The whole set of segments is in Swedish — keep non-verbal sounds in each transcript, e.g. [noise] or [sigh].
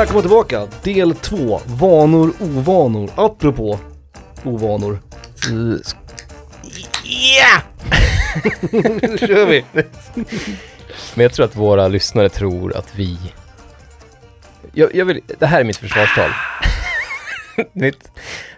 Välkommen tillbaka, del 2, vanor, ovanor. Apropå ovanor. Yeah! [laughs] Nu kör vi! Men jag tror att våra lyssnare tror att vi... Jag, jag vill, det här är mitt försvarstal. [laughs] mitt,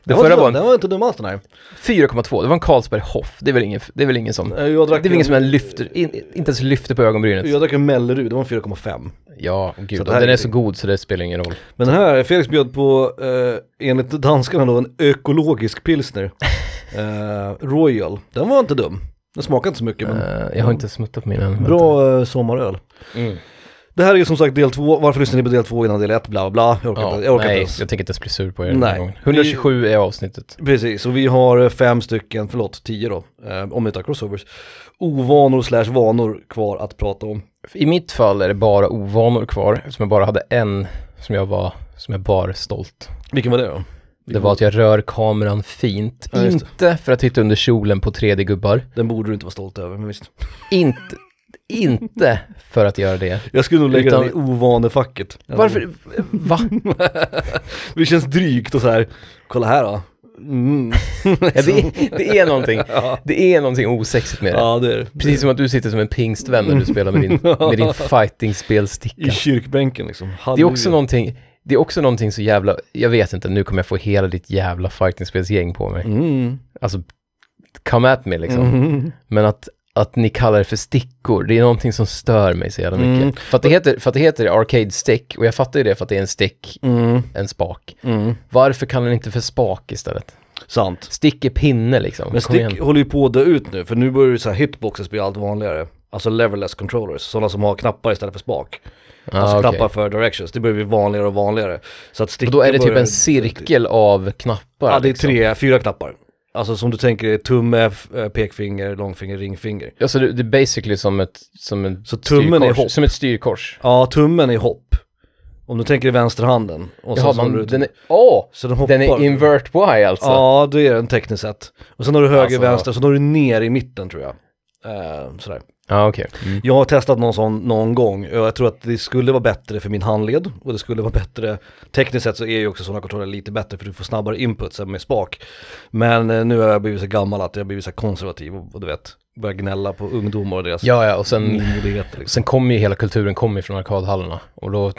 Den förra var den en var inte dum alls den här. 4,2, det var en Carlsberg Hoff. Det är väl ingen, det är väl ingen som... Eh, Jag drack Det är väl ingen som lyfter, in, inte ens lyfter på ögonbrynet. Jag drack en Mellerud, det var en 4,5. Ja, gud. den är- är så god så det spelar ingen roll. Men den här, Felix bjöd på, eh, enligt danskarna då, en ekologisk pilsner. [laughs] Eh, Royal, den var inte dum. Den smakade inte så mycket men Eh, jag har inte smuttat min än. bra eh, sommaröl. Mm. Det här är ju som sagt del två, varför lyssnar ni på del två innan del ett, bla bla bla. Jag orkar Ja, inte, jag orkar nej, inte ens. jag tänker inte ens bli sur på er Nej. gången. 127 är avsnittet. Precis, och vi har eh, fem stycken, förlåt, tio då, eh, om vi tar crossovers, ovanor slash vanor kvar att prata om. I mitt fall är det bara ovanor kvar, eftersom jag bara hade en som jag var, som jag var stolt. Vilken var det då? Det var att jag rör kameran fint. Ja, inte för att titta under kjolen på 3D-gubbar. Den borde du inte vara stolt över, men visst. Inte, inte för att göra det. Jag skulle nog lägga Utan- den i ovanefacket. Varför? Va? [laughs] det känns drygt och så här. kolla här då. Mm. [laughs] Ja, det, det är någonting, [laughs] Ja. det är någonting osexigt med det. ja, det är det. Precis som att du sitter som en pingstvän när du spelar med din, med din fighting-spelsticka. I kyrkbänken liksom. Det är också någonting, det är också någonting så jävla, jag vet inte, nu kommer jag få hela ditt jävla fightingspelsgäng på mig. Mm. Alltså, come at me liksom. Mm. Men att, att ni kallar det för stickor, det är någonting som stör mig så jävla mycket. Mm. För, att det heter, för att det heter arcade stick, och jag fattar ju det för att det är en stick, Mm. en spak. Mm. Varför kallar ni inte för spak istället? Sant. Stick är pinne liksom. Men Kom igen. stick håller ju på att dö ut nu, för nu börjar ju så här hitboxes bli allt vanligare. Alltså leverless controllers, sådana som har knappar istället för spak. Ah, alltså okej. knappar för directions, det börjar bli vanligare och vanligare. Så att Och då är det typ en cirkel av knappar. Ja, det är liksom. tre, fyra knappar. Alltså som du tänker är tumme, eh, pekfinger, långfinger, ringfinger. Alltså det, det är basically som ett, som en Så tummen är styrkors. hopp. Som ett styrkors. Ja, tummen är hopp. Om du tänker i vänsterhanden. Och Jaha, så man, du, den är, åh! så den hoppar. Den är invert Y alltså? Ja, det är den tekniskt sett. Och sen har du höger, Alltså- vänster, så då har du ner i mitten tror jag. Eh, sådär. Ja, okej. Mm. Jag har testat någon sån någon gång och jag tror att det skulle vara bättre för min handled och det skulle vara bättre, tekniskt sett så är ju också sådana kontroller lite bättre för du får snabbare inputs än med spak. Men eh, nu har jag blivit så gammal att jag har blivit så konservativ och, och du vet, börjar gnälla på ungdomar och deras Ja, ja, och sen, liksom. sen kommer ju hela kulturen kommer från arkadhallarna. Och då,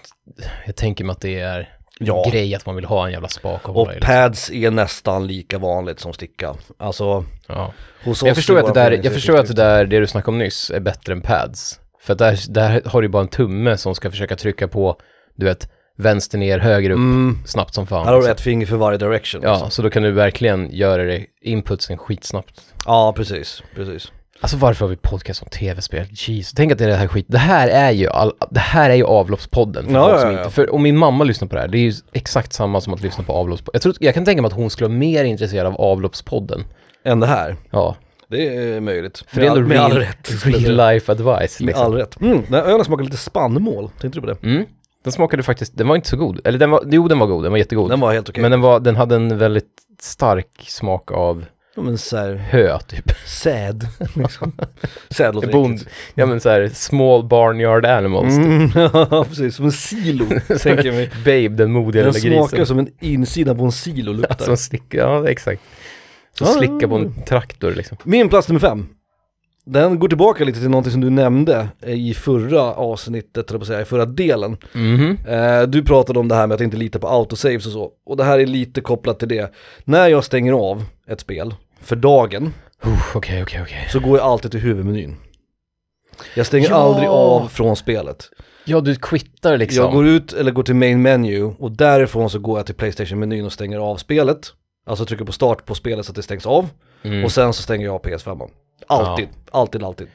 jag tänker mig att det är Ja. grej att man vill ha en jävla spak och Och. Liksom. pads är nästan lika vanligt som sticka. Alltså, Ja. hos Men Jag oss förstår att det där, jag förstår att det där, det du snackade om nyss, är bättre än pads. För att där, där har du bara en tumme som ska försöka trycka på, du vet, vänster ner, höger upp, Mm, snabbt som fan. här har du ett finger för varje direction. Ja, liksom. så då kan du verkligen göra det, inputsen skitsnabbt. ja precis, precis. Alltså varför har vi podcast om tv-spel? Jeez, tänk att det är det här skit. Det här är ju, all, det här är ju avloppspodden. För Ja, folk ja, som ja. Inte, för om min mamma lyssnar på det här, det är ju exakt samma som att lyssna på avloppspodden. Jag, tror, jag kan tänka mig att hon skulle vara mer intresserad av avloppspodden. Än det här. Ja, Det är möjligt. för det är ändå med all real, rätt. skulle jag real life advice Med liksom. all rätt. Mm, den här ölen smakar lite spannmål, tänkte du på det? Mm. Den smakade faktiskt, den var inte så god. Eller den var, jo den var god, den var jättegod. Den var helt okej. Men den, var, den hade en väldigt stark smak av Ja, men såhär, hö typ. säd. [laughs] liksom. säd låter Bond, riktigt. ja men såhär small barnyard animals. typ. Mm, [laughs] ja, precis. Som en silo, [laughs] tänker jag mig. Babe, den modiga Den lilla smakar grisen. som en insida på en silo luktar. Som slickar, ja exakt. Som Ja. slickar på en traktor liksom. Min plats nummer fem. Den går tillbaka lite till någonting som du nämnde i förra avsnittet, eller på säga, i förra delen. Mhm. Eh, du pratade om det här med att inte lita på autosaves och så. Och det här är lite kopplat till det. När jag stänger av ett spel för dagen Okej, okej, okej. så går jag alltid till huvudmenyn. Jag stänger Ja. aldrig av från spelet. Ja, du quittar liksom. Jag går ut eller går till main menu och därifrån så går jag till Playstation-menyn och stänger av spelet. Alltså trycker på start på spelet så att det stängs av. Mm. Och sen så stänger jag av PS5. Alltid, alltid, alltid.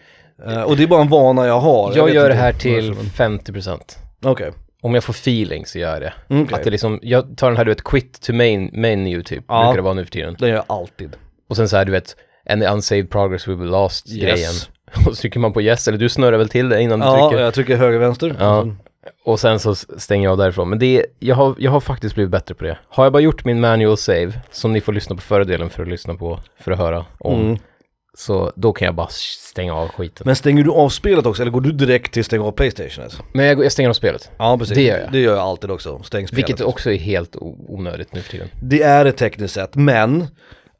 Eh, och det är bara en vana jag har. jag vet gör det inte här varför, till men- 50%. Okej. Om jag får feeling så gör jag det. Mm, okej. Att det liksom, jag tar den här du vet, quit to main menu typ, Ja. brukar det vara nu för tiden. Det gör jag alltid. Och sen så här du vet, any unsaved progress will be lost Yes. grejen. [laughs] Och så trycker man på yes, eller du snurrar väl till det innan du Ja, trycker. jag trycker höger, vänster. Ja. Och sen- Och sen så stänger jag därifrån. Men det jag har, jag har faktiskt blivit bättre på det. Har jag bara gjort min manual save, som ni får lyssna på förra delen för att lyssna på, för att höra om, Mm. Så då kan jag bara stänga av skiten. Men stänger du av spelet också eller går du direkt till stänga av Playstation? Alltså? Men jag, jag stänger av spelet. Ja precis, Det gör jag. det gör jag alltid också, stäng spelet. Vilket också är helt onödigt nu för tiden. Det är ett tekniskt sätt, men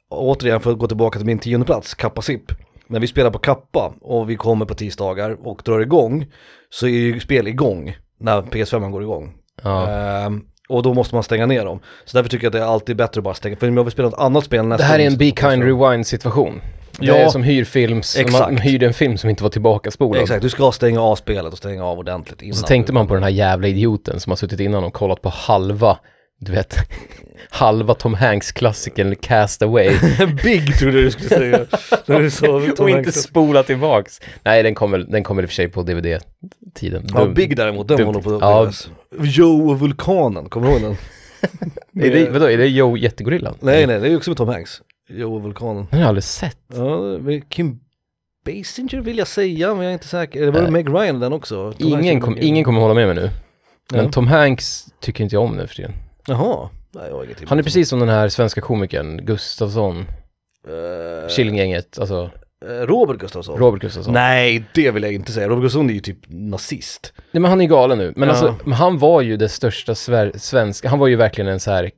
återigen för att gå tillbaka till min tionde plats, Kappa Zip. När vi spelar på Kappa och vi kommer på tisdagar och drar igång så är ju spel igång när PS5 går igång. Ja. Ehm, och då måste man stänga ner dem. Så därför tycker jag att det är alltid bättre att bara stänga, för om jag vill spela ett annat spel nästa Det här är en Be Kind Rewind situation. Det Ja. är som hyrfilms, man Exakt. hyrde en film som inte var tillbaka spolad. Exakt, du ska stänga av spelet och stänga av ordentligt innan. Så tänkte man på den här jävla idioten som har suttit innan och kollat på halva, du vet, halva Tom Hanks-klassikern Cast Away [laughs] Big trodde du skulle säga. Och inte spola tillbaks. Nej, den kommer, den kommer i och för sig på DVD-tiden. Ja, Dum. Big däremot, den håller på att Ja. Joe och Vulkanen, kommer du ihåg den? [laughs] Är det, vadå, är det Joe Jättegorillan? Nej nej, det är ju också med Tom Hanks. Joe och Vulkanen. Den har jag aldrig sett. Ja, Kim Basinger vill jag säga, men jag är inte säker. Det var Nej. Meg Ryan den också? Tom Ingen, kom, ingen kommer hålla med mig nu. Men Ja. Tom Hanks tycker inte jag om nu för tiden. Jaha. Nej, jag har inget Han är precis som den här svenska komikern, Gustafsson, Uh, Killinggänget, alltså Robert Gustafsson? Robert Gustafsson. Nej, det vill jag inte säga. Robert Gustafsson är ju typ nazist. Nej men han är galen nu. Men Ja. alltså, men han var ju det största sver- svenska, han var ju verkligen en så här,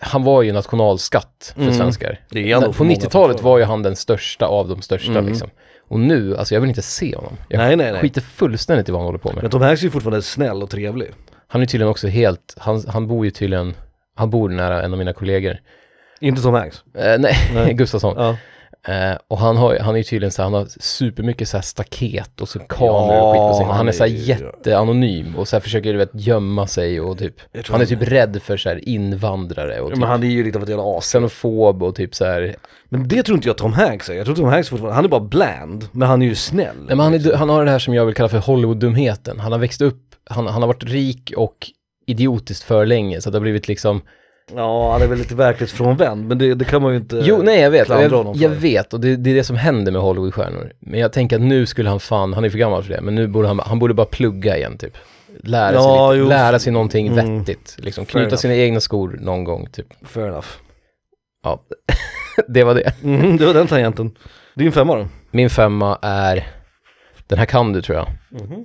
han var ju nationalskatt för Mm. svenskar. Det är På för många 90-talet fortfarande. var ju han den största av de största Mm. liksom. Och nu, alltså jag vill inte se honom. Jag Nej, nej, nej. skiter fullständigt i vad han håller på med. Men Tom Hanks är ju fortfarande snäll och trevlig. Han är tydligen också helt, han, han bor ju tydligen, han bor nära en av mina kollegor. Inte Tom Hanks. Eh, nej, Nej. [laughs] Gustafsson. Ja. Eh, och han, har, han är ju tydligen så här, han har supermycket så här staket och så kameror och skit på sin. Han, han är så här är ju- jätteanonym och så här försöker du vet gömma sig och typ, han är typ rädd för så här invandrare och typ Men han är ju lite av ett jävla as. xenofob och typ så här. Men det tror inte jag Tom Hanks är. Jag tror Tom Hanks fortfarande, han är bara bland, men han är ju snäll. Nej, men han, är, han har det här som jag vill kalla för Hollywood-dumheten. Han har växt upp, han, han har varit rik och idiotiskt för länge så det har blivit liksom Ja, han är väl lite verklighetsfrånvänd, men det, det kan man ju inte Jo, nej jag vet, jag, jag vet och det, det är det som händer med Hollywoodstjärnor. Men jag tänker att nu skulle han fan, han är för gammal för det, men nu borde han, han borde bara plugga igen typ. Lära sig Ja, lite, jo. lära sig någonting Mm. vettigt, liksom Fair knyta enough. sina egna skor någon gång typ. Fair enough. Ja, [laughs] det var det. Mm, det var den tangenten. Din femma då? Min femma är, den här kan du tror jag.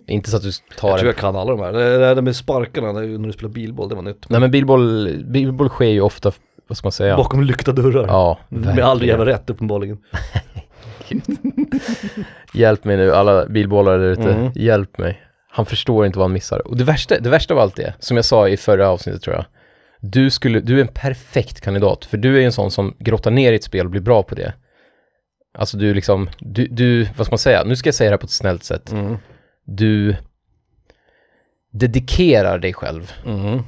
Inte så att du tar Jag tror den. jag kan alla de här. Det där med sparkarna när du spelar bilboll, det var nytt. Nej men bilboll, bilboll sker ju ofta, vad ska man säga? Bakom lyckta dörrar. Ja, Med aldrig verkligen. jävla rätt uppenbarligen. [laughs] Hjälp mig nu alla bilbollare där ute, Mm. hjälp mig. Han förstår inte vad han missar. Och det värsta, det värsta av allt är, som jag sa i förra avsnittet tror jag, du, skulle, du är en perfekt kandidat, för du är en sån som grottar ner i ett spel och blir bra på det. Alltså du liksom, du, du, vad ska man säga, nu ska jag säga det här på ett snällt sätt. Mm. Du dedikerar dig själv Mm.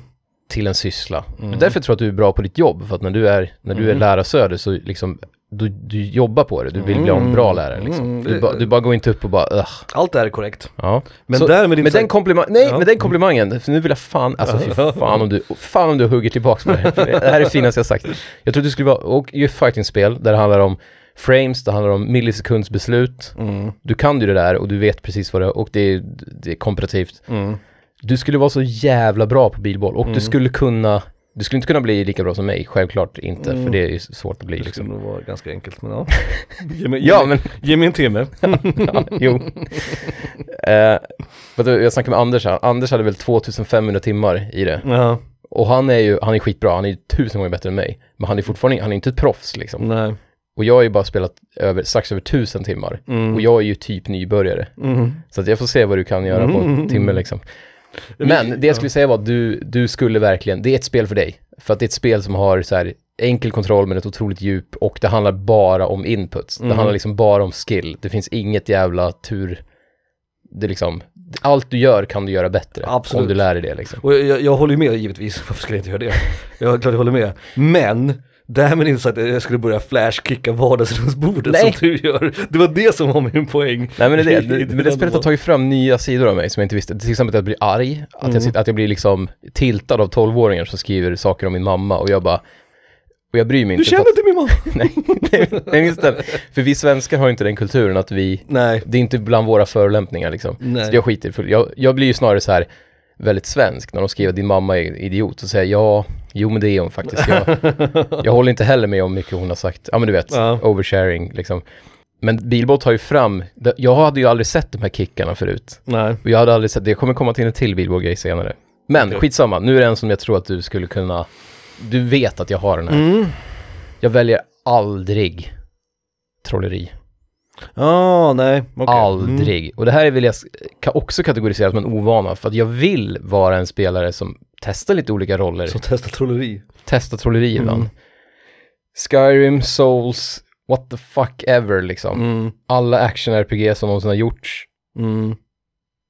till en syssla. Mm. Därför jag tror att du är bra på ditt jobb, för att när du är, när du är Mm. lärarsöder så liksom, du, du jobbar på det, du vill bli en bra lärare liksom. Mm, Du, ba, du bara går inte upp och bara, ugh. Allt det här är korrekt. Ja. Men Så- där med din Med den, komplimang nej, Ja. med den komplimangen, för nu vill jag fan, alltså fy [laughs] fan om du, fan om du hugger tillbaks på det det här är det finaste jag sagt. Jag tror att du skulle vara, och ju fighting-spel där det handlar om frames, det handlar om millisekundsbeslut. Mm. Du kan ju det där och du vet precis vad det är och det är, det är komparativt. Mm. Du skulle vara så jävla bra på bilboll och Mm. du skulle kunna, du skulle inte kunna bli lika bra som mig, självklart inte, Mm. för det är ju svårt att bli Det liksom. skulle vara ganska enkelt, men ja. [laughs] Ge mig, ge Ja, men ge mig en timme. [laughs] Ja, jo. Vadå, jag snackade med Anders här. Anders hade väl 2500 timmar i det. Ja, Och han är ju, han är skitbra, han är ju tusen gånger bättre än mig. Men han är fortfarande, han är inte ett proffs liksom. nej. Och jag har ju bara spelat över, strax över tusen timmar. Mm. Och jag är ju typ nybörjare. Mm. Så att jag får se vad du kan göra på en Mm. timme liksom. Men det jag skulle säga var att du, du skulle verkligen, det är ett spel för dig. För att det är ett spel som har så här enkel kontroll men ett otroligt djup och det handlar bara om inputs. Det Mm. handlar liksom bara om skill. Det finns inget jävla tur. Det liksom, allt du gör kan du göra bättre. Absolut. Om du lär dig det liksom. Och jag, jag håller ju med givetvis, [laughs] varför skulle jag inte göra det? Jag klart jag håller med. Men, därmed inte så att jag skulle börja flashkicka vardagsrumsbordet Nej. som du gör. Det var det som var min poäng. Nej men det, är det, [laughs] det, men det spelet har tagit fram nya sidor av mig som jag inte visste. Till exempel att jag blir arg, att, Mm. jag, att jag blir liksom tiltad av tolvåringar som skriver saker om min mamma och jag bara, och jag bryr mig Du inte. känner fast- inte min mamma? [laughs] nej, nej, just det. För vi svenskar har inte den kulturen att vi, Nej. det är inte bland våra förolämpningar liksom. Nej. Så jag skiter i jag, jag blir ju snarare så här väldigt svensk när de skriver din mamma är idiot. Så säger jag ja, jo men det är hon faktiskt. Jag, [laughs] jag håller inte heller med om mycket hon har sagt. Ja men du vet, Ja. oversharing liksom. Men Bilbot har ju fram, jag hade ju aldrig sett de här kickarna förut. Nej. Och jag hade aldrig sett, det kommer komma till en till Bilbo-grej senare. Men Okej. skitsamma, nu är det en som jag tror att du skulle kunna, du vet att jag har den här. Mm. Jag väljer aldrig trolleri. Ja, nej. okej. Aldrig. Och det här vill jag också kategorisera som en ovana, för att jag vill vara en spelare som testar lite olika roller, Mm. Så testa trolleri. testar trolleri ibland. Mm. Skyrim, Souls, what the fuck ever liksom. Mm. Alla action-RPG som någonsin har gjorts. Mm.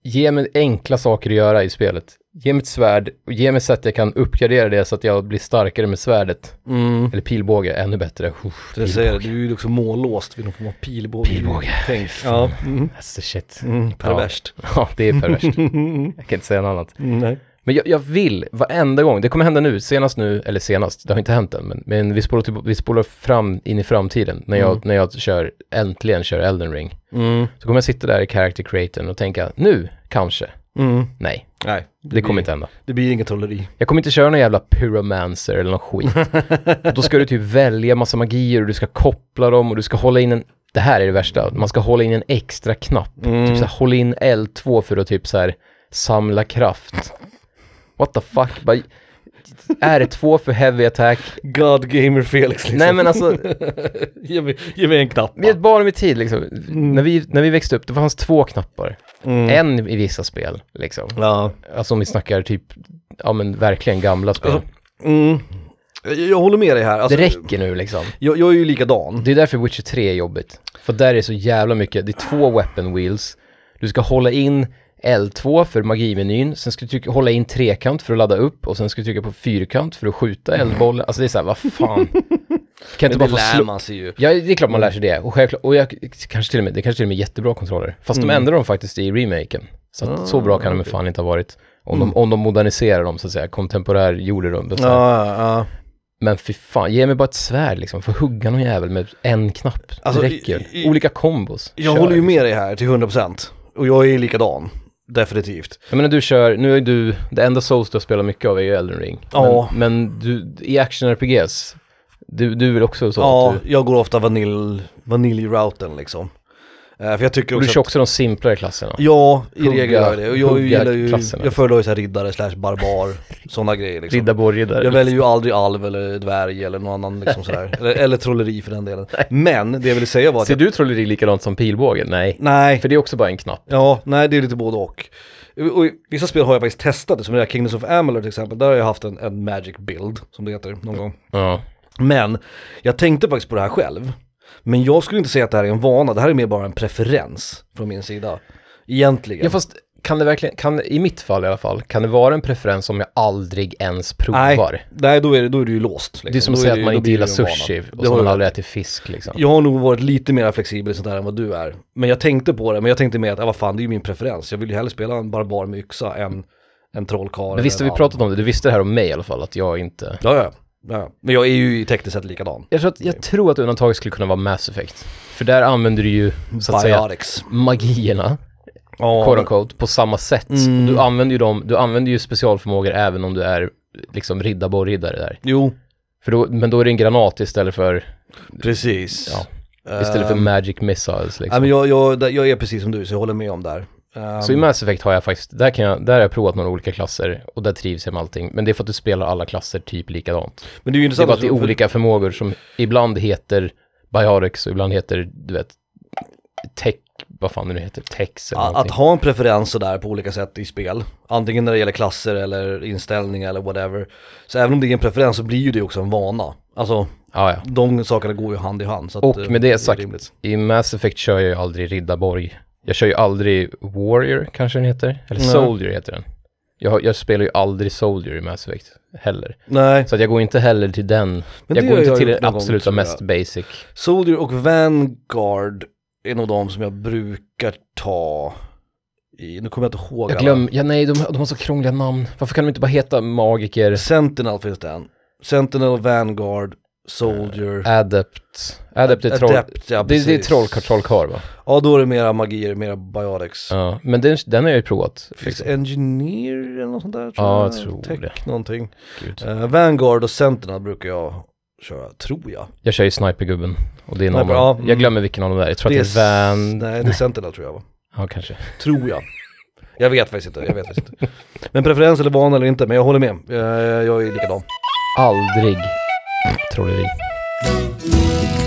Ge mig enkla saker att göra i spelet. Ge mig ett svärd och ge mig sätt att jag kan uppgradera det så att jag blir starkare med svärdet. Mm. Eller pilbåge, ännu bättre. Uff, Det säger, du är ju också mållåst vid någon form av pilbåge. Pilbåge. Tänk. Ja. Mm. That's the shit. Mm. Perverst. Ja, det är perverst. [laughs] Jag kan inte säga något annat. Mm, nej. Men jag, jag vill varenda gång, det kommer hända nu, senast nu, eller senast, det har inte hänt än, men, men vi, spolar till, vi spolar fram in i framtiden när jag, Mm. när jag kör, äntligen kör Elden Ring. Mm. Så kommer jag sitta där i character creatorn och tänka, nu, kanske. Mm. Nej, Nej. det kommer blir- inte hända. Det blir inget trolleri. Jag kommer inte köra någon jävla pyromancer eller någon skit. [laughs] Då ska du typ välja massa magier och du ska koppla dem och du ska hålla in en, det här är det värsta, man ska hålla in en extra knapp. Mm. Typ hålla in L2 för att typ så här samla kraft. What the fuck? Bara, [laughs] är det två för heavy attack? God Gamer Felix liksom. Nej men alltså, [laughs] ge, mig, ge mig en knapp. vi är ett barn med tid liksom. När, vi, när vi växte upp, det fanns två knappar. Mm. En i vissa spel, liksom. Ja. Alltså om vi snackar typ, ja men verkligen gamla spel. Alltså, Mm. Jag, jag håller med dig här. Alltså, det räcker nu liksom. Jag, jag är ju likadan. Det är därför Witcher 3 är jobbigt. För där är så jävla mycket, det är två weapon wheels. Du ska hålla in L2 för magimenyn, sen ska du trycka, hålla in trekant för att ladda upp och sen ska du trycka på fyrkant för att skjuta eldbollen. Alltså det är såhär, vad fan. [laughs] Kan inte bara få lär slå... man sig ju. Ja, det är klart man lär sig det. Och självklart, och jag, kanske till och med, det kanske till och med är jättebra kontroller. Fast de Mm. ändrar dem faktiskt i remaken. Så att Ah, så bra kan de okej. fan inte ha varit. Om, Mm. de, om de moderniserar dem så att säga, kontemporär gjorde de det. så här. Ja, ja. Men fy fan, ge mig bara ett svärd liksom, för hugga någon jävel med en knapp. Alltså, det räcker. i- i- Olika kombos. Jag Kör, håller ju med dig här till 100%. Och jag är likadan. Definitivt. Jag menar du kör, nu är du, det enda Souls du har spelat mycket av är ju Elden Ring. Ja. Men, men du, i action-RPGs, du, du väl också så ja, du, jag går ofta vanilj, vanilj-routen liksom. Eh, för jag tycker och du också kör också de simplare klasserna. Ja, i regel gör jag det. Och jag gillar ju, jag föredrar ju såhär riddare slash barbar, sådana grejer liksom. Riddarborg-riddare. Jag väljer ju aldrig alv eller dvärg eller någon annan liksom sådär. eller, eller trolleri för den delen. Men det jag ville säga var att Ser jag, du trolleri likadant som pilbågen? Nej. Nej, För det är också bara en knapp. ja, nej det är lite både och. Och vissa spel har jag faktiskt testat som det där Kingdoms of Amalur till exempel, där har jag haft en, en magic build, som det heter, någon gång. Ja. Men, jag tänkte faktiskt på det här själv. Men jag skulle inte säga att det här är en vana, det här är mer bara en preferens från min sida. Egentligen. Ja fast kan det verkligen, kan, i mitt fall i alla fall, kan det vara en preferens som jag aldrig ens provar? Nej, då är det, då är det ju låst. Liksom. Det är som att säga det att man inte gillar det sushi Det och så har man du aldrig ätit fisk liksom. Jag har nog varit lite mer flexibel i sånt där än vad du är. Men jag tänkte på det, men jag tänkte mer att, ja, vad fan, det är ju min preferens. Jag vill ju hellre spela en barbar med yxa än en trollkarl. Men visst har vi pratat om det, du visste det här om mig i alla fall, att jag inte... Ja, ja. Ja. Men jag är ju tekniskt sett likadan. Jag tror att, jag tror att undantaget skulle kunna vara Mass Effect. För där använder du ju, så att säga, Biotics. magierna, Ja, quote unquote, på samma sätt. Mm. Du använder ju dem, du använder ju specialförmågor även om du är liksom riddarborg-riddare där. Jo, För då, men då är det en granat istället för, precis. Ja. istället för Ehm, magic missiles liksom. men jag, jag, jag är precis som du, så jag håller med om där. Ehm, Så i Mass Effect har jag faktiskt, där, kan jag, där har jag provat några olika klasser och där trivs jag med allting. Men det är för att du spelar alla klasser typ likadant. men det är ju Det är intressant bara att det är för- olika förmågor som ibland heter Biotics och ibland heter, du vet, Tech, vad fan det nu heter, Tex eller Att, att ha en preferens sådär på olika sätt i spel, antingen när det gäller klasser eller inställningar eller whatever. Så även om det är en preferens så blir ju det också en vana. Alltså, Ja, ja. de sakerna går ju hand i hand. Så att, Och eh, med det är sagt, i Mass Effect kör jag ju aldrig Riddarborg. Jag kör ju aldrig Warrior, kanske den heter. Eller Nej. Soldier heter den. Jag, jag spelar ju aldrig Soldier i Mass Effect heller. Nej, Så att jag går inte heller till den. men jag går inte till gjort den gång, absoluta jag. mest basic. Soldier och Vanguard är nog de som jag brukar ta i, nu kommer jag inte ihåg Jag glömmer, ja nej de, de har så krångliga namn. Varför kan de inte bara heta Magiker, Sentinel finns det en. Sentinel, Vanguard, Soldier. Adept? Adept är troll... Adept, ja, det, det är trollkarl, trollkarl va? Ja, då är det mera magier, mera biotics. Ja, men den, den har jag ju provat. Finns Liksom. det Engineer eller något sånt där? Ja, jag tror Tech, det. någonting. Eh, Vanguard och Sentinel brukar jag kör jag, tror jag. Jag kör ju Snipergubben. Och det är någon Sniper, ja, mm. Jag glömmer vilken av dem det är. Jag tror att det är Van... Nej, det är Sentinel tror jag va? [laughs] Ja, kanske. Tror jag. Jag vet faktiskt inte, jag vet faktiskt inte. Men preferens eller vana eller inte, men jag håller med. Jag, jag är likadan. Aldrig trolleri. Eh,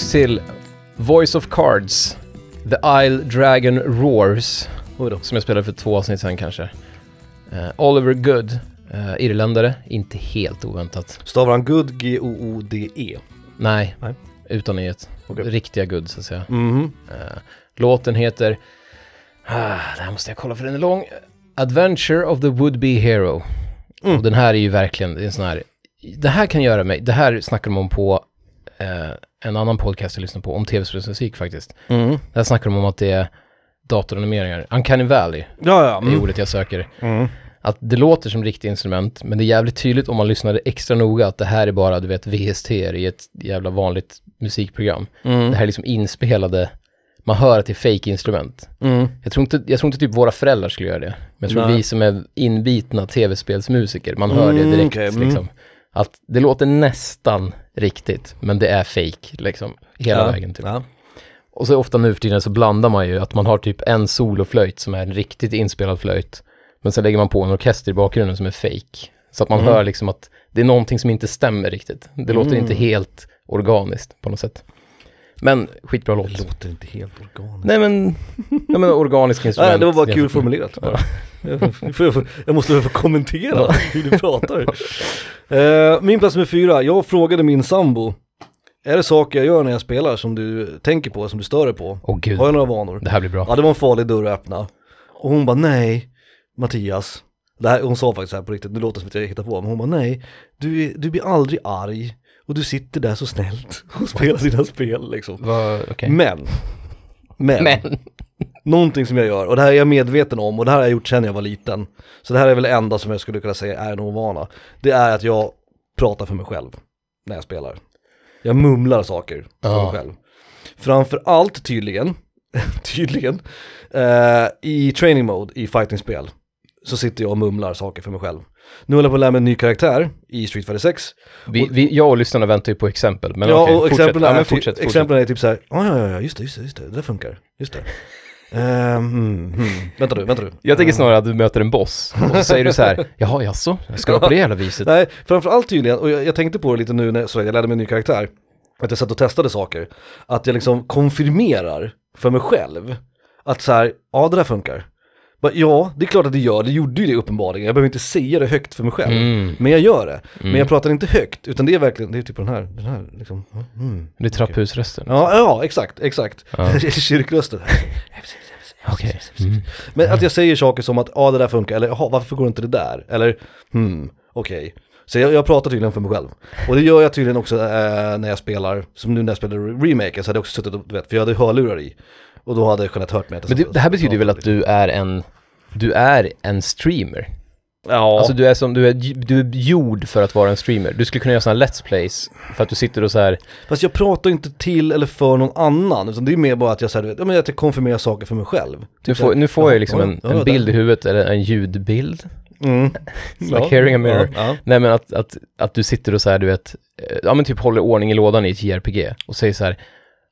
tillbaks till Voice of Cards. The Isle Dragon Roars. Som jag spelade för två avsnitt sen kanske. Eh, Oliver Good. eh, irländare. Inte helt oväntat. Stavar han good, G-O-O-D-E? Nej. Nej. Utan ett. Okej. Riktiga Good så att säga. Mhm. Eh, låten heter... Ah, det här måste jag kolla för den är lång. Adventure of the Would-Be Hero. Mm. Och den här är ju verkligen, det är en sån här... Det här kan göra mig, det här snackar de om på eh, en annan podcast jag lyssnar på, om tv-spelsmusik faktiskt. Mm. Där snackar de om att det är datoranimeringar. Uncanny Valley Ja, ja. är Mm. ordet jag söker. Mm. Att det låter som riktiga instrument, men det är jävligt tydligt om man lyssnade extra noga att det här är bara, du vet, VST i ett jävla vanligt musikprogram. Mm. Det här är liksom inspelade, man hör att det är fake instrument. Mm. Jag tror, inte, jag tror inte typ våra föräldrar skulle göra det. Men jag tror Nej. vi som är inbitna tv-spelsmusiker, man hör det Mm, direkt okej, mm. liksom. Att det låter nästan riktigt, men det är fake liksom. Hela ja. vägen typ. Ja. Och så ofta nu för tiden så blandar man ju att man har typ en soloflöjt som är en riktigt inspelad flöjt. Men sen lägger man på en orkester i bakgrunden som är fake. Så att man Mm. hör liksom att det är någonting som inte stämmer riktigt. Det låter Mm. inte helt organiskt på något sätt. Men skitbra låt. Det låter inte helt organiskt. Nej men, nej men organisk [laughs] instrument. Nej, det var bara kul formulerat. Ja. Jag, får- jag, måste få kommentera hur du pratar. Eh, min plats nummer fyra, jag frågade min sambo, är det saker jag gör när jag spelar som du tänker på, som du stör dig på? Åh gud, Har jag några vanor? det här blir bra. Ja, det var en farlig dörr att öppna. Och hon bara, nej, Mattias. Det här, hon sa faktiskt så här på riktigt, det låter som att jag hittar på, men hon bara, nej, du, du blir aldrig arg. Och du sitter där så snällt och spelar dina spel liksom. Vad, okej. Men, men, Men, någonting som jag gör, och det här är jag medveten om, och det här har jag gjort sedan jag var liten. Så det här är väl det enda som jag skulle kunna säga är en ovana. Det är att jag pratar för mig själv när jag spelar. Jag mumlar saker för Ja. mig själv. Framför allt tydligen, [laughs] tydligen, eh, i training mode i fighting-spel så sitter jag och mumlar saker för mig själv. Nu håller jag på att lära mig en ny karaktär i Street Fighter 6. vi, vi, jag och lyssnarna väntar ju på exempel. Men ja, okej, fortsätt. exemplen ja, är, ty- fortsätt, fortsätt. exemplen är typ så här, ja ja ja, just det, just det, just det, det funkar, just det. [laughs] Ehm, hmm. Vänta du, vänta du. Jag tänker snarare att du möter en boss och så säger du så här, [laughs] jaha, jaså, ska du på det jävla viset? Nej, framförallt tydligen, och jag, jag tänkte på det lite nu när så jag lärde mig en ny karaktär, att jag satt och testade saker, att jag liksom konfirmerar för mig själv att så här, ja det där funkar. Bara, ja, det är klart att det gör, det gjorde ju det uppenbarligen, jag behöver inte säga det högt för mig själv, Mm. men jag gör det. Mm. Men jag pratar inte högt, utan det är verkligen, det är typ den här, den här liksom, mm. Det är trapphusrösten. Ja, ja, exakt, exakt. Ja. [laughs] Kyrkrösten. Okej. Mm. Men att jag säger saker som att, ja det där funkar, eller jaha, varför går inte det där? Eller, hmm, okej. Så jag, jag pratar tydligen för mig själv. Och det gör jag tydligen också eh, när jag spelar, som nu när jag spelade remaken så hade jag också suttit och, du vet, för jag hade hörlurar i. Och då hade jag kunnat hört mig. att jag Men det, det här betyder ju väl att du är en, du är en streamer. Ja, Alltså du är som, du är, du är gjord för att vara en streamer. Du skulle kunna göra sådana här Let's Plays för att du sitter och så här, fast jag pratar inte till eller för någon annan, utan det är mer bara att jag, så här, du vet, att jag konfirmerar saker för mig själv. nu får, nu får jag ja, ju liksom en, ja, en bild i huvudet, eller en ljudbild. Mm. [laughs] like hearing a mirror. Ja, ja. Nej men att, att, att du sitter och så här, du vet, eh, ja men typ håller ordning i lådan i ett JRPG och säger så här,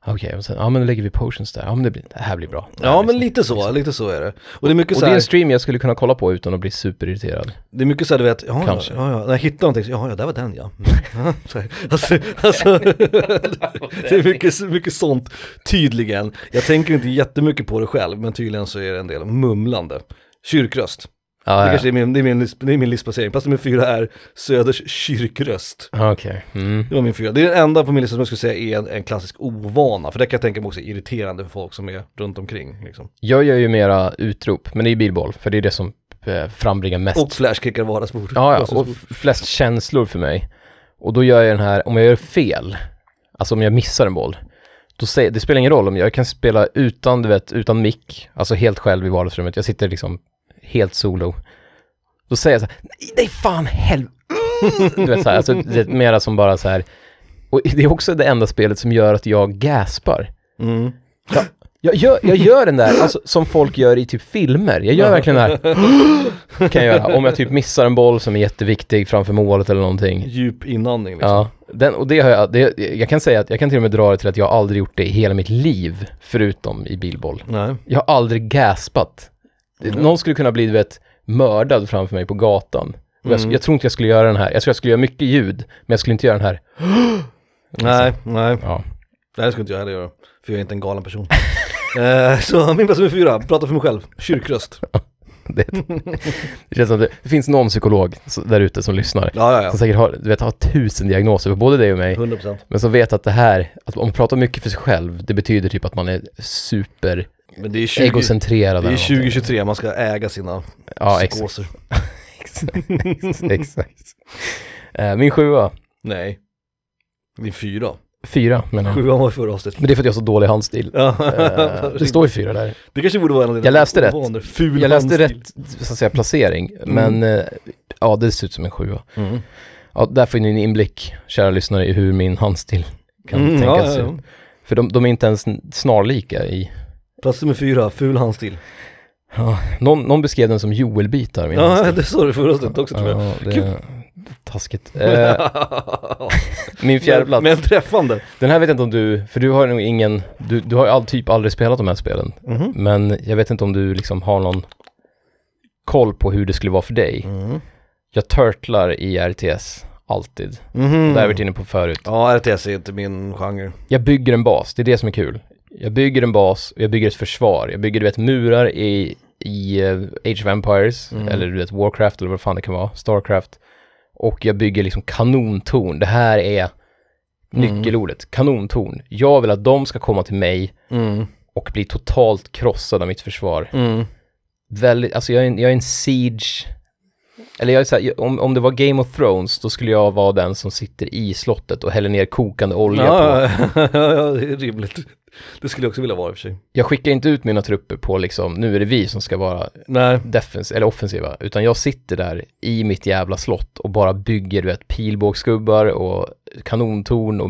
okej, och sen, ja men då lägger vi potions där, ja men det, blir, det här blir bra. Det här Ja blir men snyggt. lite så, lite så är det. Och det är mycket Och så det är här, en stream jag skulle kunna kolla på utan att bli superirriterad. det är mycket så här, du vet, ja, Kanske. ja, ja, när jag hittar någonting, så, ja, ja, där var den ja. Mm. Så [laughs] här, alltså, alltså, [laughs] det är mycket, mycket sånt, tydligen. Jag tänker inte jättemycket på det själv, men tydligen så är det en del mumlande. Kyrkröst, Ja, det kanske är min, det är min, det är min listplacering. Plats nummer fyra är Söders kyrkröst. Ja, Okej. Mm. Det var min fyra. Det är den enda på min lista som jag skulle säga är en, en klassisk ovana, för det kan jag tänka mig också är irriterande för folk som är runt omkring. Liksom. Jag gör ju mera utrop, men det är bilboll, för det är det som eh, frambringar mest. Och flashkickar vardagsbord. ja, ja, och Vardagsbord. f- flest känslor för mig. Och då gör jag den här, om jag gör fel, alltså om jag missar en boll, då säger, det spelar ingen roll om jag kan spela utan, du vet, utan mick, alltså helt själv i vardagsrummet, jag sitter liksom helt solo. Då säger jag så här, nej, nej fan helvete, du vet så här, alltså det är mera som bara så här, och det är också det enda spelet som gör att jag gaspar. Mm. Jag gör, jag gör den där, alltså, som folk gör i typ filmer. Jag gör verkligen den här, [gasps] kan jag göra. Om jag typ missar en boll som är jätteviktig framför målet eller någonting. Djup inandning liksom. Ja, den, och det har jag, det, jag kan säga att jag kan till och med dra det till att jag aldrig gjort det i hela mitt liv, förutom i bilboll. Nej. Jag har aldrig gaspat. Mm. Någon skulle kunna bli, du vet, mördad framför mig på gatan. Och jag, Mm. jag tror inte jag skulle göra den här, jag tror jag skulle göra mycket ljud, men jag skulle inte göra den här. [gasps] Nej, nej. Ja. Det skulle inte jag heller göra. För jag är inte en galen person. [laughs] eh, så min plats nummer fyra, prata för mig själv. Kyrkröst. [laughs] Det, det känns som att det, det finns någon psykolog där ute som lyssnar. Ja, ja, Som säkert har, du vet, har tusen diagnoser för både dig och ja. mig. 100%. Men som vet att det här, att om man pratar mycket för sig själv, det betyder typ att man är super Men det är, 20, egocentrerad. det är eller någonting. 2023, man ska äga sina Ja, exakt. psykoser. [laughs] exakt, exakt. Eh, min sjua, Nej. Din fyra. fyra menar jag. Sjuan var förra avsnittet. Men det är för att jag har så dålig handstil. Ja. Eh, det står ju fyra där. Det kanske borde vara en av dina Jag läste rätt. Ful Jag läste handstil. rätt, så att säga, placering. Men eh, ja, det ser ut som en sjua. Mm. Ja, där får ni en inblick, kära lyssnare, i hur min handstil kan Mm, tänkas ja, ja, ja. För de, de är inte ens snarlika i... Plats nummer fyra, ful handstil. Ja, någon, någon beskrev den som Joel-bitar, min Ja, handstil. det sa du förra avsnittet också tror jag. Ja, det taskigt. Eh, [laughs] min fjärde plats. Men träffande. Den här vet jag inte om du, för du har nog ingen, du, du har ju all, typ aldrig spelat de här spelen. Mhm. Men jag vet inte om du liksom har någon koll på hur det skulle vara för dig. Mm. Jag turtlar i RTS, alltid. Mhm. Det har jag varit inne på förut. Ja, RTS är inte min genre. Jag bygger en bas, det är det som är kul. Jag bygger en bas jag bygger ett försvar. Jag bygger, du vet, murar i, i eh, Age of Empires, Mm. eller du vet, Warcraft eller vad fan det kan vara, Starcraft. Och jag bygger liksom kanontorn. Det här är Mm. nyckelordet, kanontorn. Jag vill att de ska komma till mig Mm. och bli totalt krossade av mitt försvar. Mm. Väldigt, alltså jag är en, jag är en siege, eller jag är så här, om, om det var Game of Thrones, då skulle jag vara den som sitter i slottet och häller ner kokande olja på. Ja, ja, ja, det är rimligt. Det skulle jag också vilja vara i och för sig. Jag skickar inte ut mina trupper på liksom, nu är det vi som ska vara Nej. defens eller offensiva, utan jag sitter där i mitt jävla slott och bara bygger, du vet, pilbågsgubbar och kanontorn och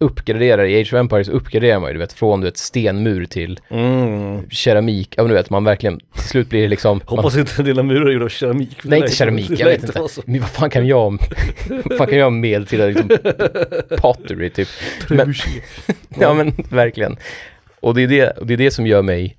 uppgraderar, i Age of Empires uppgraderar man ju, du vet, från du vet, stenmur till Mm. keramik, ja men du vet, man verkligen, till slut blir det liksom, man, Hoppas inte dina murar är gjorda av keramik. nej inte keramik, jag vet inte, men vad fan kan jag, vad fan kan jag med till liksom pottery typ, men, [laughs] ja men verkligen. Och det är det, det är det som gör mig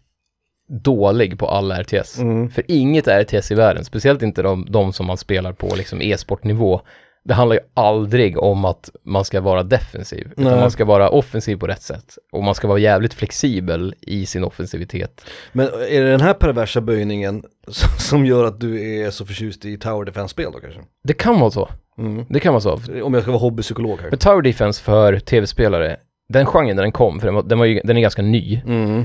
dålig på alla RTS. Mm. För inget RTS i världen, speciellt inte de, de som man spelar på liksom e-sportnivå, det handlar ju aldrig om att man ska vara defensiv, utan Nej. man ska vara offensiv på rätt sätt. Och man ska vara jävligt flexibel i sin offensivitet. Men är det den här perversa böjningen som- som gör att du är så förtjust i Tower Defense-spel då kanske? Det kan vara så. Mm. Det kan vara så. Om jag ska vara hobbypsykolog här. Men Tower Defense för tv-spelare, den genren när den kom, för den, var, den, var ju, den är ganska ny. Mm.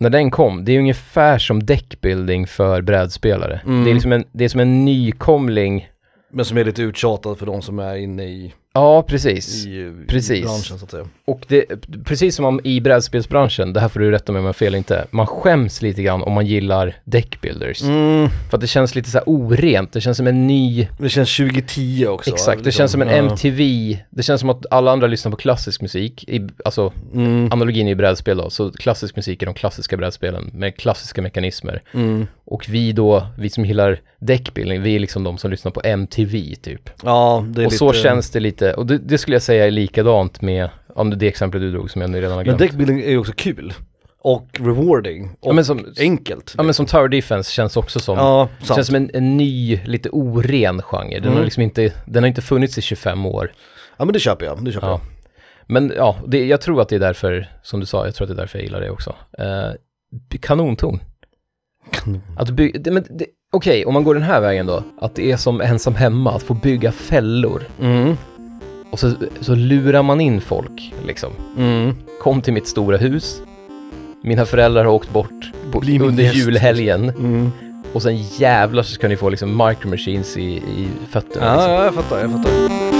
När den kom, det är ungefär som deckbuilding för brädspelare. Mm. Det, är liksom en, det är som en nykomling men som är lite uttjatad för de som är inne i Ja, precis. i, Precis. i branschen så att säga. Och det, precis som om i brädspelsbranschen, det här får du rätta mig om jag har fel inte, man skäms lite grann om man gillar deckbuilders. Mm, För att det känns lite så här orent, det känns som en ny, det känns 2010 också. exakt, det liksom. känns som en. MTV, det känns som att alla andra lyssnar på klassisk musik, i, alltså Mm, analogin är ju brädspel då, så klassisk musik är de klassiska brädspelen med klassiska mekanismer. mm. Och vi då, vi som gillar deckbuilding, vi är liksom de som lyssnar på MTV typ. Ja, det är och lite... så känns det lite, och det, det skulle jag säga är likadant med, om det, det exemplet du drog som jag nu redan har Men glömt. deckbuilding är ju också kul. Och rewarding. Och Ja, men som- enkelt. Ja men som Tower Defense känns också som, Ja, sant. känns som en, en ny, lite oren genre. Den Mm. har liksom inte, den har inte funnits i 25 år. Ja men det köper jag, det köper Ja. jag. Men ja, det, jag tror att det är därför, som du sa, jag tror att det är därför jag gillar det också. Eh, kanonton. Kanon. Att by- det, men det, okej, om man går den här vägen då, att det är som ensam hemma, att få bygga fällor. Mm, Och så, så lurar man in folk, liksom. mm. Kom till mitt stora hus, mina föräldrar har åkt bort på, under gäst. julhelgen. Mm. Och sen jävlar så ska ni få liksom micro machines i, i fötterna. Ja, liksom. ja, jag fattar, jag fattar.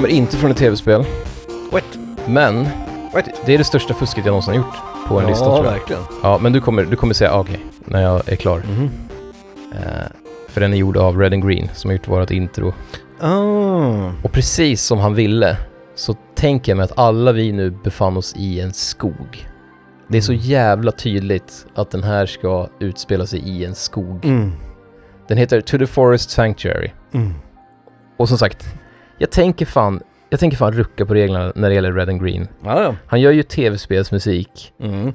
Kommer inte från ett tv-spel, What? men What? det är det största fusket jag någonsin gjort på en ja, lista tror jag. verkligen. Ja, men du kommer, du kommer säga ah, okej, när jag är klar. Mhm. Eh, för den är gjord av Red and Green som har gjort vårt intro. Ah. Och precis som han ville så tänker jag mig att alla vi nu befann oss i en skog. Det är så Mm. jävla tydligt att den här ska utspela sig i en skog. Mm. Den heter To the Forest Sanctuary. Mm. Och som sagt, jag tänker fan, jag tänker fan rucka på reglerna när det gäller Red and Green. Ja, ja. Han gör ju tv-spelsmusik Mm.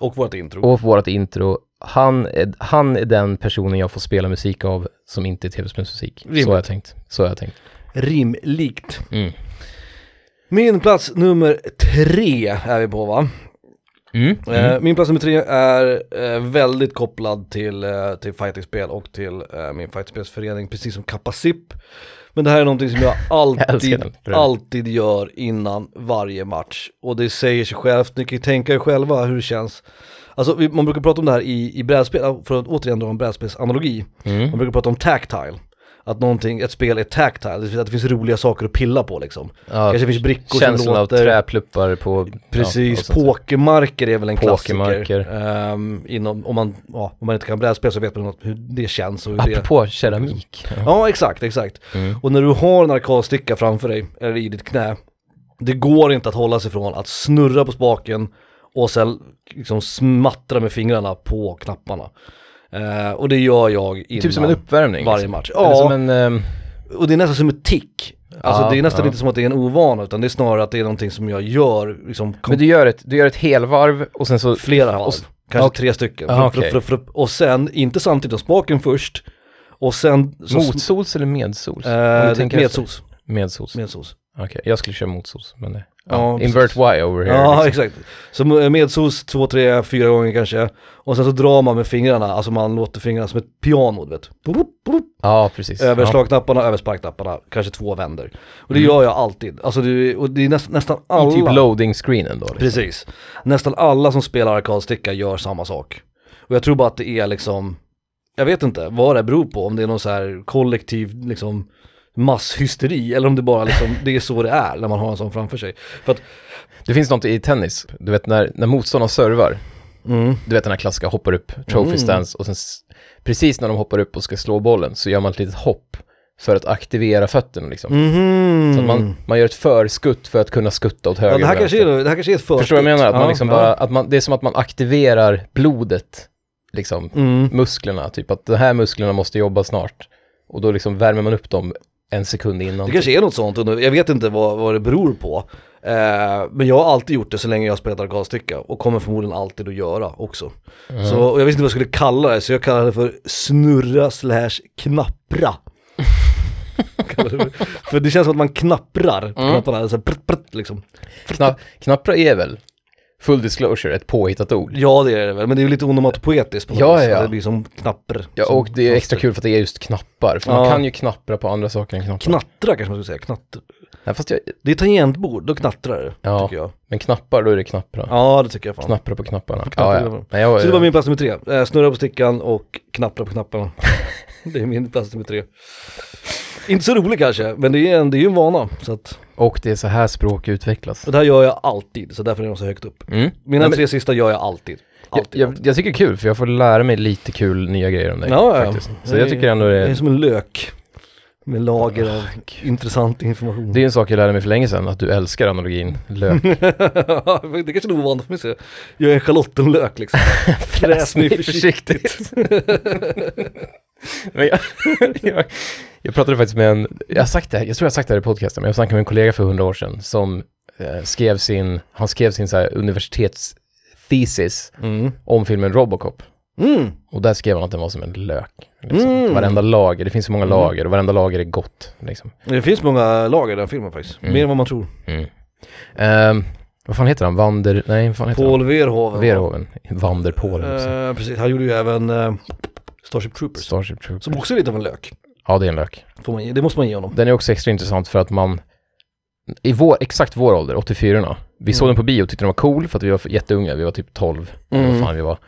Och vårt intro. och vårt intro. Han är, han är den personen jag får spela musik av som inte är tv-spelsmusik. Så har jag tänkt. Så har jag tänkt. Rimligt. Mm. Min plats nummer tre är vi på va? Mm. Eh, min plats nummer tre är eh, väldigt kopplad till, eh, till fightingspel och till min fightingspelsförening, precis som Kappa-Zip. Men det här är någonting som jag [laughs] Jag alltid, övrigt. alltid gör innan varje match. Och det säger sig självt, ni kan ju tänka er själva hur det känns. Alltså man brukar prata om det här i, i brädspel, för att återigen dra en brädspelsanalogi. Mm. Man brukar prata om tactile. Att någonting, ett spel är tactile, det att det finns roliga saker att pilla på liksom. Ja, Kanske finns brickor som känslan av låter... träpluppar på... Precis, ja, pokermarker är väl en klassiker. Ehm, inom, om, man, ja, om man inte kan brädspel så vet man hur det känns och hur det... Apropå keramik. Ja. Ja exakt, exakt. Mm. Och när du har en arkadsticka framför dig, eller i ditt knä, det går inte att hålla sig från att snurra på spaken och sen liksom smattra med fingrarna på knapparna. Eh, och det gör jag innan Typ som en uppvärmning. varje liksom. match. Eller Ja, som en... ehm, och det är nästan som ett tick. Alltså Ja, det är nästan ja. inte som att det är en ovana utan det är snarare att det är någonting som jag gör liksom men du gör, ett, du gör ett helvarv och sen så... Flera s- kanske okej. tre stycken. Ah, Frupp, okej. frupp, frupp, frupp. Och sen, inte samtidigt, utan spaken först. Och sen... så- Motsols eller medsols? Efter. medsos. Medsols. Medsos. Okej, jag skulle köra motsols, men det... Ja, Ja, precis. invert Y over here. Ja, liksom. exakt. Så medsos två, tre, fyra gånger kanske. Och sen så drar man med fingrarna, alltså man låter fingrarna som ett piano, du vet. Boop, boop. Ja, precis. Över ja. slagknapparna, över sparkknapparna, kanske två vänder. Och det Mm. gör jag alltid. Alltså det, och det är näst, nästan alla... I typ loading-screenen då. Liksom. Precis. Nästan alla som spelar arkadsticka gör samma sak. Och jag tror bara att det är liksom jag vet inte vad det beror på, om det är någon så här kollektiv liksom masshysteri eller om det bara liksom, det är så det är när man har en sån framför sig. För att, Det finns något i tennis, du vet när, när motståndaren servar, mm, du vet den här klassiska hoppar upp, trophy Mm. stance och sen precis när de hoppar upp och ska slå bollen så gör man ett litet hopp för att aktivera fötterna liksom. mhm. Så att man, man gör ett förskutt för att kunna skutta åt höger ja, det, här kanske är, det här kanske är ett förskott. Förstår du vad jag menar? Att man Ja, liksom ja. bara, att man, det är som att man aktiverar blodet, liksom, Mm. musklerna, typ att de här musklerna måste jobba snart. Och då liksom värmer man upp dem en sekund innan. Det kanske är något sånt, jag vet inte vad, vad det beror på. Eh, men jag har alltid gjort det så länge jag spelat arkadstycka och kommer förmodligen alltid att göra också. Mm. Så, och jag visste inte vad jag skulle kalla det, så jag kallar det för snurra slash knappra. [laughs] Det för- det känns som att man knapprar på Mm. knapparna, så här, prutt, prutt, liksom. Kna, knappra är väl, full disclosure, ett påhittat ord. Ja det är det väl, men det är ju lite onomatopoetiskt på något Ja, vis, ja. Det blir som knapper. Ja, och det är extra kul för att det är just knappar. För Ja. man kan ju knappra på andra saker än knappar. Knattra kanske man skulle säga, knatter. Nej, fast jag, Det är tangentbord, då knattrar det, Ja. tycker jag. men knappar, då är det knappra. Ja det tycker jag fan. Knappra på knapparna. Ja, på ja. knapparna. Nej, jag, Så det var min plats nummer tre. Eh, snurra på stickan och knappra på knapparna. [laughs] det är min plats nummer tre. Inte så rolig kanske, men det är, en, det är ju en vana. Så att, Och det är så här språk utvecklas. och det här gör jag alltid, så därför är de så högt upp. Mm. Mina Nej, men- tre sista gör jag alltid. Jag, Alltid. jag, jag tycker det är kul för jag får lära mig lite kul nya grejer om dig. Ja, ja. faktiskt. Så jag tycker ändå det Det är är, som en lök. Med lager av Gud. intressant information. det är en sak jag lärde mig för länge sedan, att du älskar analogin lök. [laughs] det kanske är ovanligt för mig. Jag är en schalottenlök liksom. [laughs] Fräs mig försiktigt. [laughs] men jag, jag, jag pratade faktiskt med en, jag har sagt det jag tror jag har sagt det här i podcasten, men jag snackade med en kollega för hundra år sedan som eh, skrev sin, han skrev sin så här universitetsthesis Mm. om filmen Robocop. Mm. Och där skrev han att den var som en lök. Liksom. Mm. Varenda lager, det finns så många Mm. lager och varenda lager är gott. Liksom. Det finns många lager i den filmen faktiskt. Mm. Mer än vad man tror. Ehm, vad fan heter han? Vander... Nej, vad fan heter Paul Verhoeven. han? Verhoeven. Vanderpål. Uh, Eh, precis, han gjorde ju även eh, Starship Troopers. Starship Troopers. Som också är lite av en lök. Ja, det är en lök. Får man det måste man ge honom. Den är också extra intressant för att man, i vår, exakt vår ålder, 84 vi såg Mm. den på bio och tyckte den var cool för att vi var jätteunga, vi var typ 12, eller Mm. vad fan vi var.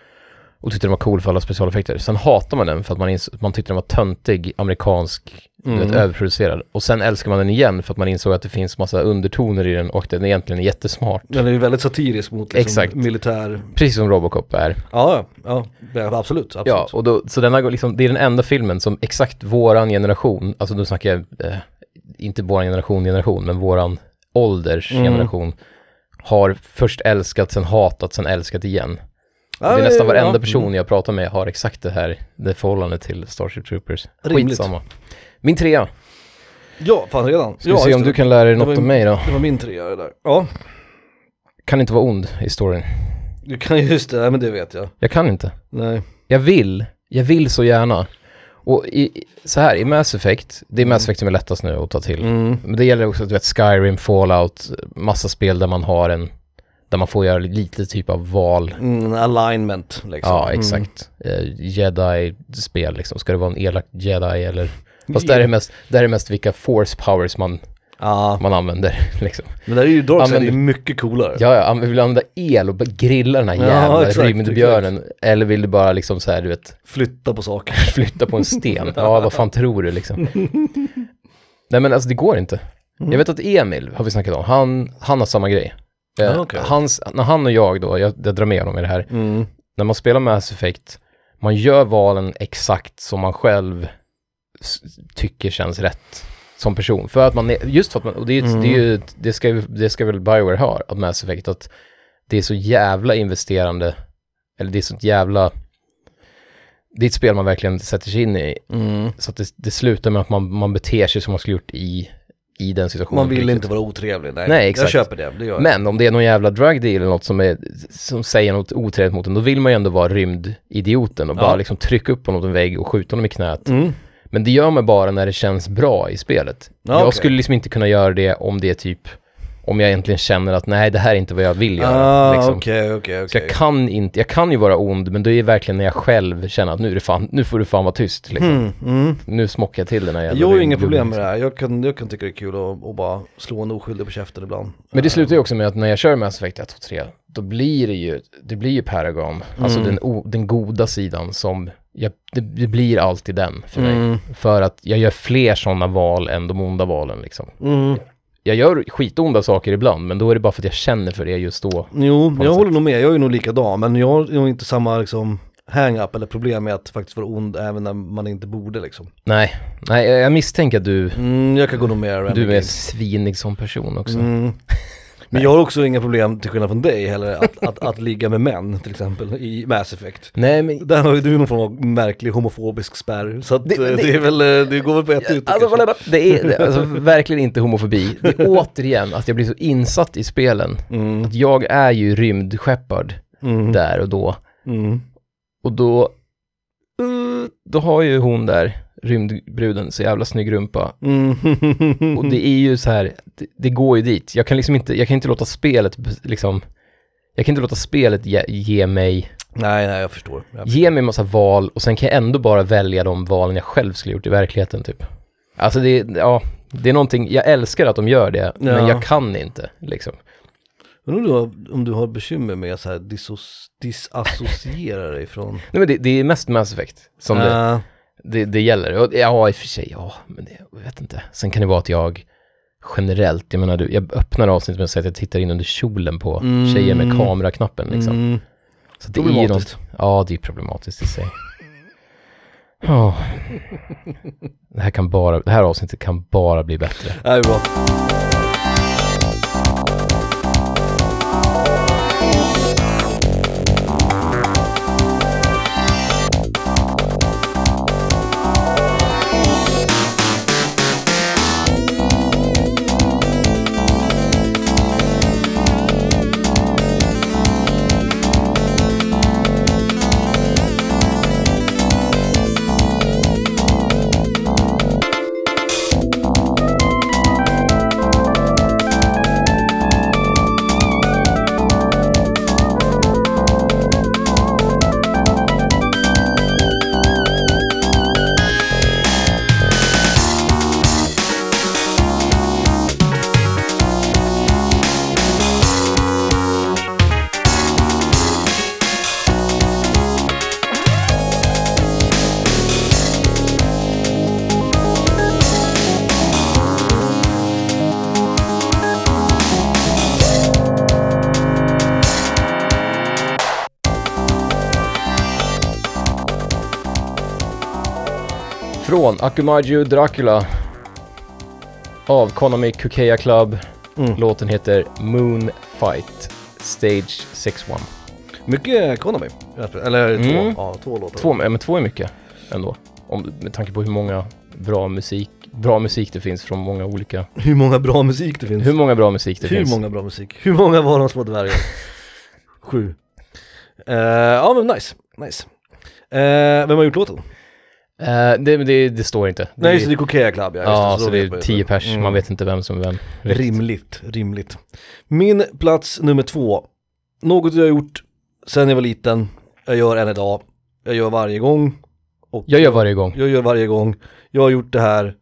Och tyckte den var cool för alla specialeffekter. Sen hatar man den för att man, ins- man tyckte den var töntig, amerikansk, du vet, Mm. överproducerad. Och sen älskar man den igen för att man insåg att det finns massa undertoner i den och den egentligen är jättesmart. Den är ju väldigt satirisk mot liksom, Exakt. militär... Precis som Robocop är. Ja, ja, ja, absolut. absolut. Ja, och då, så den har liksom, det är den enda filmen som exakt våran generation, alltså nu snackar jag, eh, inte våran generation generation, men våran ålders Mm. generation, har först älskat, sen hatat, sen älskat igen. Ja, det är nästan varenda ja. person jag pratar med har exakt det här, det förhållandet till Starship Troopers. Rimligt. Skitsamma. Min trea, Ja, fan redan. ska vi ja, se just om det. du kan lära dig något ju- om mig då. Det var min trea det där. Ja, Kan inte vara ond i storyn. du kan ju [laughs] just det, nej, men det vet jag. Jag kan inte. Nej. Jag vill, jag vill så gärna. Och i, i- så här, i Mass Effect, det är Mass Effect som är lättast nu att ta till. Mm. Men det gäller också, du vet, Skyrim, Fallout, massa spel där man har en, där man får göra lite typ av val. Mm, alignment liksom. Ja, exakt. Eh, Jedi-spel liksom, ska det vara en elak Jedi eller? [laughs] Fast där är mest, där är mest vilka force powers man, Ja, man använder [laughs] liksom. men det där är ju Dark Använder- är mycket coolare. Ja, ja, vill du använda el och grilla den här Ja, jävla exakt, rymdbjörnen? Eller vill du bara liksom så här, du vet, Flytta på saker. [laughs] flytta på en sten? Ja, vad fan tror du liksom? Nej men alltså det går inte. Mm. Jag vet att Emil, har vi snackat om, han, han har samma grej. Eh, okej. hans, när han och jag då, jag, jag drar med honom i det här, Mm. när man spelar Mass Effect, man gör valen exakt som man själv tycker känns rätt som person. För att man, är, just för att man, och det, är, Mm. det, är ju, det, ska, det ska väl Bioware ha, att Mass Effect, att det är så jävla investerande, eller det är så jävla, det är ett spel man verkligen sätter sig in i, Mm. så att det, det slutar med att man, man beter sig som man skulle gjort i, i den situationen. Man vill inte vara otrevlig, nej. Nej, exakt. Jag köper det, det gör jag. Men om det är någon jävla drug deal eller något som, är, som säger något otrevligt mot en, då vill man ju ändå vara rymdidioten och Ja. bara liksom trycka upp honom mot en vägg och skjuta honom i knät. Mm. Men det gör man bara när det känns bra i spelet. Ja, jag okej. skulle liksom inte kunna göra det om det är typ, om jag egentligen känner att nej, det här är inte vad jag vill göra. Ah, liksom. okej, okej, Så jag kan inte, jag kan ju vara ond, men det är verkligen när jag själv känner att nu är det fan, nu får du fan vara tyst liksom. Mm, mm. Nu smockar jag till den här jävla Jag har ju inga problem med liksom. det här, jag kan, jag kan tycka det är kul att, att bara slå en oskyldig på käften ibland. Men det slutar ju också med att när jag kör Mass Effect 1 och 3, då blir det ju, det blir ju Paragon, alltså Mm. den, o, den goda sidan som jag, det, det blir alltid den för mig. Mm. För att jag gör fler sådana val än de onda valen liksom. Mm. Jag gör skitonda saker ibland, men då är det bara för att jag känner för det just då. Jo, jag något håller sätt. nog med. Jag är nog likadan, men jag har nog inte samma liksom hang-up eller problem med att faktiskt vara ond även när man inte borde liksom. Nej, nej, jag misstänker att du, Mm, jag kan gå nog med du är svinig som person också. Mm. Men jag har också inga problem, till skillnad från dig heller, att, att, att ligga med män till exempel i Mass Effect. Nej, men Där har ju du någon form av märklig homofobisk spärr, så att Det- det, det- det är väl, eh, det går väl på ett ut Alltså, kanske. det är alltså, verkligen inte homofobi. Det är [laughs] återigen att jag blir så insatt i spelen. Mm, Att jag är ju rymdskeppard mm, där och då. mm, Och då, då har ju hon där, rymdbruden, så jävla snygg rumpa. mm. Och det är ju så här, det, det går ju dit. Jag kan liksom inte, jag kan inte låta spelet liksom, jag kan inte låta spelet ge, ge mig, Nej, nej, jag förstår. Jag ge mig massa val och sen kan jag ändå bara välja de valen jag själv skulle gjort i verkligheten typ. Alltså det, ja, det är någonting, jag älskar att de gör det, men Ja. jag kan inte liksom. Undrar om du har, om du har bekymmer med så här disos, disassociera dig från... [laughs] Nej men det, det är mest Mass Effect som det, det, det gäller. Och, ja, i och för sig, ja, men det, jag vet inte. Sen kan det vara att jag generellt, jag menar, du, jag öppnar avsnittet med att säga att jag tittar in under kjolen på Mm. tjejer med kameraknappen liksom. mm, Så det är något, ja det är problematiskt i sig. Ja. [laughs] Det här kan bara, det här avsnittet kan bara bli bättre. det är bra. Från Akumaju Dracula av Konami Kukeya Club. Mm. Låten heter Moonfight Stage 6-1. Mycket Konami, eller två, Mm. ja, två låtar. Två, men två är mycket ändå. Om, med tanke på hur många bra musik, bra musik det finns från många olika... Hur många bra musik det finns. Hur många bra musik det Hur finns. många bra musik? Hur många var de små dvärgarna? [laughs] Sju. Eh, ja men nice, nice. Eh, vem har gjort låten? Eh, det, det, det står inte. Nej just det, det, det är Kokea Club ja. ja, så då det är tio pers, Mm. man vet inte vem som är vem. riktigt. Rimligt, rimligt. Min plats nummer två. Något jag har gjort sen jag var liten, jag gör än idag, jag gör varje gång. Och Jag gör varje gång. Jag gör varje gång. Jag har gjort det här,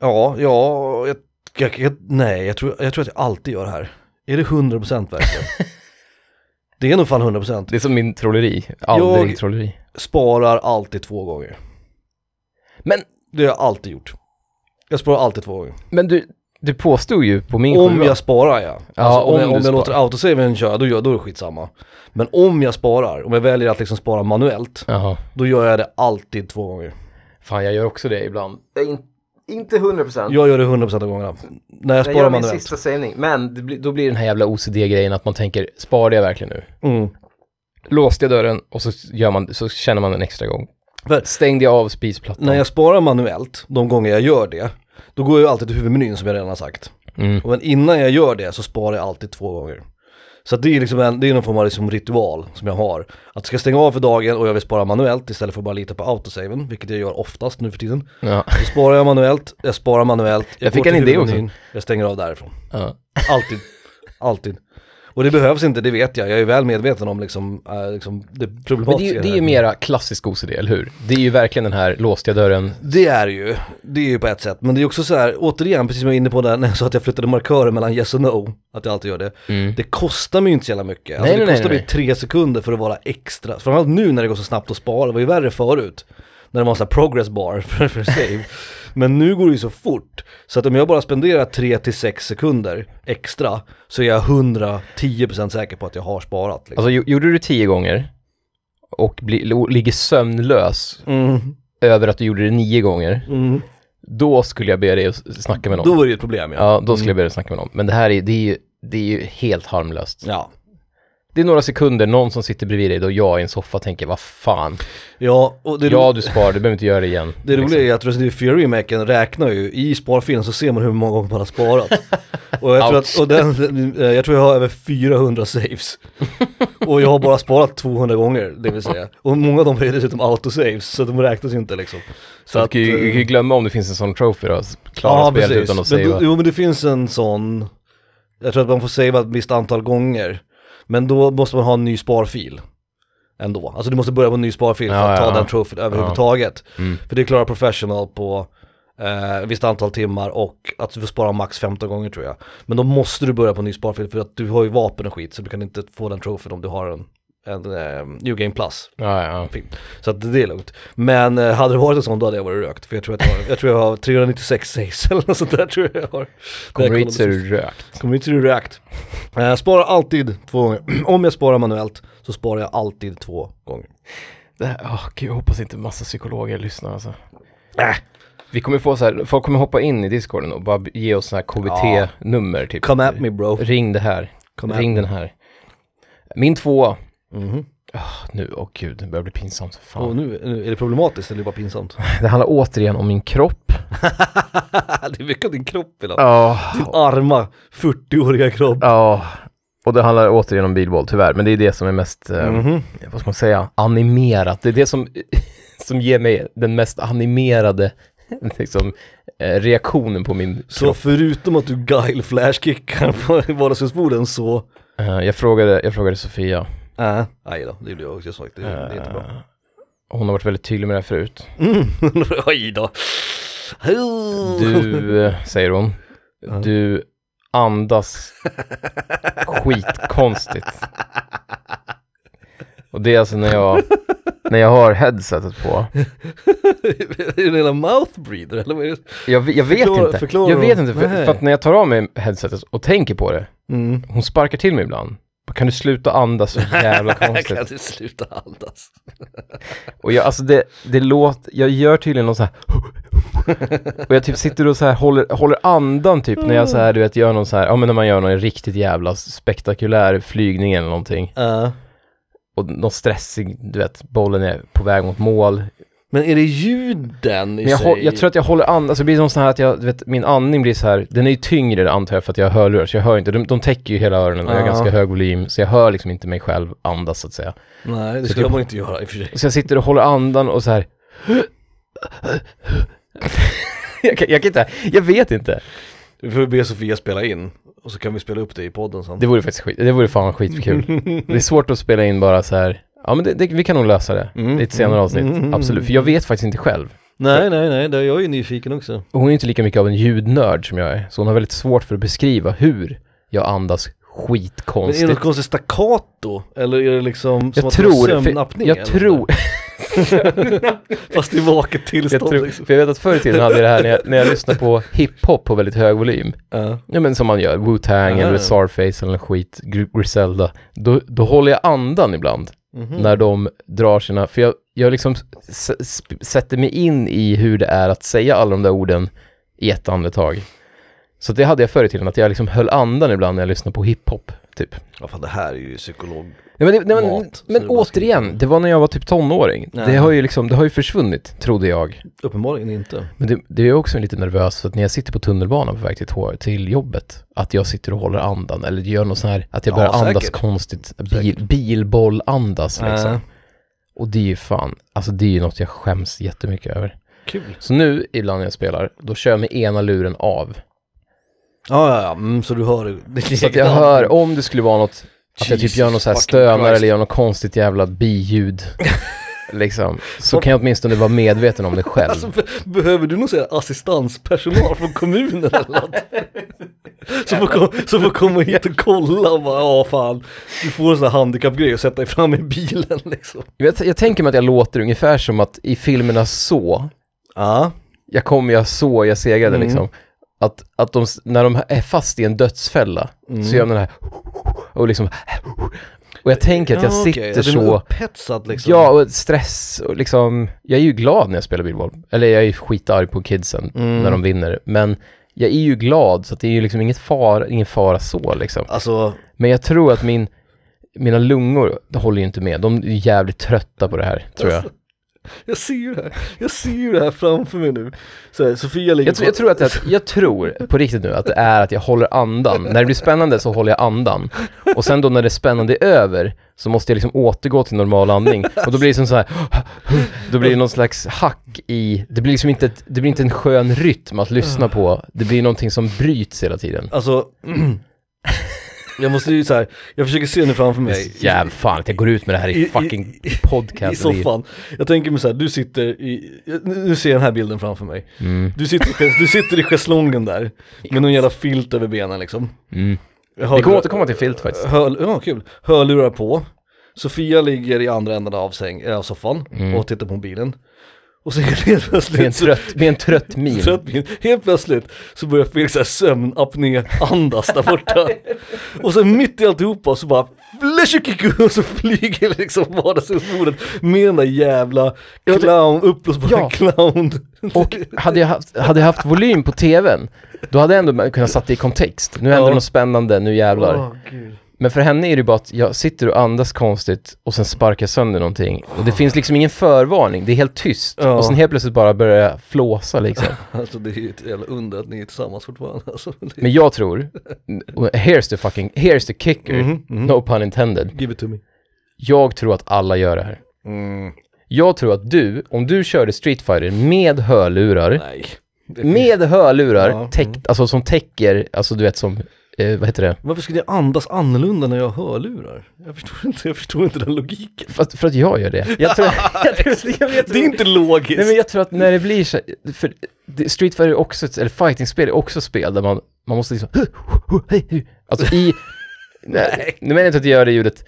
ja, ja, jag, jag, jag, nej, jag tror, jag tror att jag alltid gör det här. Är det 100% verkligen? [laughs] det är nog fan 100%. Det är som min trolleri. Aldrig Jag- trolleri. Sparar alltid två gånger. Men, Det har jag alltid gjort. Jag sparar alltid två gånger. men du, du påstod ju på min Om sjua. jag sparar ja. Ja, Alltså, om, om jag, om jag låter autosaven köra, då, gör, då är det skitsamma. Men om jag sparar, om jag väljer att liksom spara manuellt, Jaha. då gör jag det alltid två gånger. Fan, jag gör också det ibland. In, inte 100%. Jag gör det 100% av gångerna. När jag jag sparar min manuellt. sista sägning. Men det blir, då blir den här jävla OCD-grejen att man tänker, sparade jag verkligen nu? Mm. Låste jag dörren och så, gör man, så känner man en extra gång. För Stängde jag av spisplattan? när jag sparar manuellt, de gånger jag gör det, då går jag alltid till huvudmenyn som jag redan har sagt. Mm. Och innan jag gör det så sparar jag alltid två gånger. Så det är liksom en, det är någon form av liksom ritual som jag har. Att ska jag stänga av för dagen och jag vill spara manuellt istället för att bara lita på autosaven, vilket jag gör oftast nu för tiden. Ja. Då sparar jag manuellt, jag sparar manuellt, Jag går fick en idé huvudmenyn, Jag stänger av därifrån. ja. Alltid. Alltid. Och det behövs inte, det vet jag. Jag är väl medveten om liksom, äh, liksom det Men det problematiska. är, ju, det är mera klassisk OCD, eller hur? Det är ju verkligen den här låste jag dörren. Det är ju, det är ju på ett sätt. Men det är också så här, återigen, precis som jag var inne på där när jag sa att jag flyttade markörer mellan yes och no, att jag alltid gör det. Mm. Det kostar mig ju inte så jävla mycket. Alltså Nej, det nej, kostar nej, mig tre sekunder för att vara extra, framförallt nu när det går så snabbt att spara, det var ju värre förut. När det var en sån här progress bar [laughs] för, för save. Men nu går det ju så fort, så att om jag bara spenderar 3 till 6 sekunder extra så är jag 110% säker på att jag har sparat. Liksom. Alltså, gjo- gjorde du det tio gånger och bli, ligger sömnlös mm, över att du gjorde det nio gånger, mm. då skulle jag be dig att snacka med någon. Då var det ju ett problem ja. Ja, då skulle jag Mm. be dig att snacka med någon. Men det här är, det är ju, det är ju helt harmlöst. Ja. Det är några sekunder, någon som sitter bredvid dig, då jag i en soffa tänker, vad fan. Ja, och det, Ja, du sparar, du behöver inte göra det igen. det Liksom. roliga är att Resident Evil Fury-maken räknar ju, i sparfilen så ser man hur många gånger man har sparat. [laughs] Och jag tror, att, och den, eh, jag tror jag har över 400 saves. [laughs] Och jag har bara sparat 200 gånger, det vill säga. Och många av dem är dessutom autosaves, så de räknas ju inte liksom. Så att, du kan ju- eh, du kan ju glömma om det finns en sån trophy då, klara Ja, spelet precis. utan att savea. jo men det finns en sån, jag tror att man får savea ett visst antal gånger. Men då måste man ha en ny sparfil. Ändå. Alltså du måste börja på en ny sparfil för Ja, att ta ja, den trofén överhuvudtaget. Mm. För det klarar professional på eh, visst antal timmar och att du får spara max 15 gånger tror jag. Men då måste du börja på en ny sparfil för att du har ju vapen och skit så du kan inte få den trofén om du har en, en eh, New Game Plus. Ja, ja. Film. Så att det är lugnt. Men eh, hade det varit en sån då hade jag varit rökt. För jag tror att jag har, jag tror jag har 396 saves eller något sånt där tror jag jag har. Kommer hit så är du rökt. Kommer hit så är du rökt. Eh, Jag sparar alltid två gånger. [clears throat] Om jag sparar manuellt så sparar jag alltid två gånger. Det här, åh, gud, jag hoppas inte massa psykologer lyssnar alltså. Äh. Vi kommer få så här, folk kommer hoppa in i discorden och bara ge oss så här KBT-nummer typ. Come at me bro. Ring det här, Come ring den här. Min två, Mhm. nu, åh gud, det börjar bli pinsamt. Fan. Och nu, nu, är det problematiskt eller är det bara pinsamt? [laughs] Det handlar återigen om min kropp. [laughs] det är mycket av din kropp idag. Ja, Din arma 40-åriga kropp. ja. Och det handlar återigen om bilboll tyvärr, men det är det som är mest, eh, Mhm. vad ska man säga, animerat. Det är det som, [laughs] som ger mig den mest animerade liksom, eh, reaktionen på min Så kropp. förutom att du guile flashkickar på vardagsrumsborden så... Eh, jag, frågade, jag frågade Sofia, Äh, nej då, det gjorde jag också sagt. Det, det är inte bra. eh, hon har varit väldigt tydlig med det här förut. Mm. [laughs] Oj då. Du, eh, säger hon, Ja. du andas skitkonstigt. Och det är alltså när jag, när jag har headsetet på. [laughs] är det en lilla mouth breather eller vad är det? Jag, jag vet Förklara- inte. förklara jag vet inte, för, för att när jag tar av mig headsetet och tänker på det, Mm. hon sparkar till mig ibland. Kan du sluta andas så [laughs] jävla kan konstigt? du sluta andas? [laughs] Och jag, alltså det, det låter, jag gör tydligen någon så här [laughs] Och jag typ sitter och så här håller, håller andan typ när jag så här, du vet, gör någon så här, ja men när man gör någon riktigt jävla spektakulär flygning eller någonting Uh. Och någon stressig, du vet, bollen är på väg mot mål Men är det ljuden i Men jag, sig? jag tror att jag håller andan, alltså det blir som så här att jag, du vet, min andning blir så här, den är ju tyngre antar jag för att jag har hörlurar, så jag hör inte, de, de täcker ju hela öronen och jag har ganska hög volym, så jag hör liksom inte mig själv andas så att säga. Nej, det Så ska typ- man inte göra i och för sig. Så jag sitter och håller andan och så här jag, kan, jag kan inte, jag vet inte. Vi får be Sofia spela in och så kan vi spela upp det i podden sen. Det vore faktiskt skit, det vore fan skitkul. [laughs] det är svårt att spela in bara så här. Ja men det, det, vi kan nog lösa det. Mm, I ett senare avsnitt, mm, mm, absolut. För jag vet faktiskt inte själv. Nej, nej, nej, det, jag är ju nyfiken också. Och hon är inte lika mycket av en ljudnörd som jag är. Så hon har väldigt svårt för att beskriva hur jag andas Men är det skitkonstigt. något konstigt staccato? Eller är det liksom som jag att du har tror, sömnapné? jag tror? [laughs] Fast i vaket jag tillstånd tror, liksom. för jag vet att förr i tiden hade jag det här när jag, när jag lyssnade på hiphop på väldigt hög volym. Ja. Ja men som man gör, Wu-Tang Ja. eller Starface eller skit, Gr- Griselda. Då, då håller jag andan ibland. Mhm. när de drar sina, för jag, jag liksom sätter mig in i hur det är att säga alla de där orden i ett andetag. Så det hade jag förr i tiden, att jag liksom höll andan ibland när jag lyssnade på hiphop, typ. Ja fan det här är ju psykolog. Nej, men det, nej, men, Mat, men det återigen, det var när jag var typ tonåring. Nej. Det har ju liksom, det har ju försvunnit, trodde jag. Uppenbarligen inte. Men det, det är också lite nervös för att när jag sitter på tunnelbanan på väg till, till jobbet, att jag sitter och håller andan, eller gör något sån här, att jag Ja, börjar andas säkert. konstigt, bil, bilboll-andas liksom. Äh, Och det är ju fan, alltså det är ju något jag skäms jättemycket över. kul. Så nu, ibland när jag spelar, då kör jag med ena luren av. Ja, ja, ja, mm, så du hör ditt Så att jag [laughs] hör, om det skulle vara något, att jag typ gör något så här stönar eller gör något konstigt jävla biljud. [laughs] liksom. Så kan jag åtminstone vara medveten om det själv. Alltså, be- behöver du någon sån här assistanspersonal från kommunen eller något? Som får, kom, som får komma hit och kolla och bara, ja fan, du får en sån här handikappgrej och sätta dig fram i bilen liksom. Jag, jag tänker mig att jag låter ungefär som att i filmerna så, Ja, jag kommer jag så, jag segrade Mm. liksom. Att, att de, när de är fast i en dödsfälla, Mm. så gör de den här och liksom och jag tänker att jag ja, sitter är så, upphetsad liksom. ja och stress och liksom, jag är ju glad när jag spelar bilboll. Eller jag är ju skitarg på kidsen Mm. när de vinner, men jag är ju glad så att det är ju liksom inget fara, ingen fara så liksom. Alltså, Men jag tror att min, mina lungor håller ju inte med, de är jävligt trötta på det här, tror jag. Jag ser ju det här, jag ser ju det här framför mig nu. Så här, Sofia ligger Jag, tror- jag tror att, att, jag tror på riktigt nu att det är att jag håller andan. När det blir spännande så håller jag andan. Och sen då när det spännande är över så måste jag liksom återgå till normal andning. Och då blir det som så här, då blir det någon slags hack i, det blir liksom inte, ett, det blir inte en skön rytm att lyssna på. Det blir någonting som bryts hela tiden. Alltså, jag måste ju så här, jag försöker se nu framför mig. så jävla fan att jag går ut med det här i fucking podcast. I soffan. Jag tänker mig så här, du sitter i, nu ser jag den här bilden framför mig. Mm, Du sitter, i du sitter i schäslongen där, med någon jävla filt över benen liksom. mm. Hör, Vi kommer återkomma till filt faktiskt. hör, ja, kul. Hörlurar på. Sofia ligger i andra änden av, säng, äh, av soffan Mm. och tittar på mobilen. Och så helt plötsligt Med en så- trött, med en trött [laughs] min. Trött min. Helt plötsligt så börjar Felix såhär sömnapné-andas där borta. [laughs] och sen mitt i alltihopa så bara och så flyger liksom vardagsrumsbordet med den där jävla clown, uppblåsbara Ja. clown. Och hade jag, haft, hade jag haft volym på tvn, då hade jag ändå kunnat satt det i kontext. Nu händer Ja. något spännande, nu jävlar. Gud. Men för henne är det bara att jag sitter och andas konstigt och sen sparkar jag sönder någonting. Och det finns liksom ingen förvarning, det är helt tyst. Ja. Och sen helt plötsligt bara börjar jag flåsa liksom. [laughs] Alltså det är ju ett jävla under att ni är tillsammans fortfarande. Alltså, det... [laughs] Men jag tror, here's the fucking, here's the kicker, Mhm, mhm. no pun intended. Give it to me. Jag tror att alla gör det här. Mm. Jag tror att du, om du körde Street Fighter med hörlurar, Nej. Med hörlurar, Ja, täckt, mm. alltså som täcker, alltså du vet som, eh, vad heter det? Varför skulle jag andas annorlunda när jag har hörlurar? Jag förstår inte, jag förstår inte den logiken. För att, för att jag gör det. Jag tror, [laughs] jag tror, jag vet, Det är inte logiskt. Nej men jag tror att när det blir så, för Street Fighter är också, ett, eller fighting-spel är också spel där man, man måste liksom, [laughs] alltså i, [laughs] nej, nu menar jag inte att jag gör det ljudet.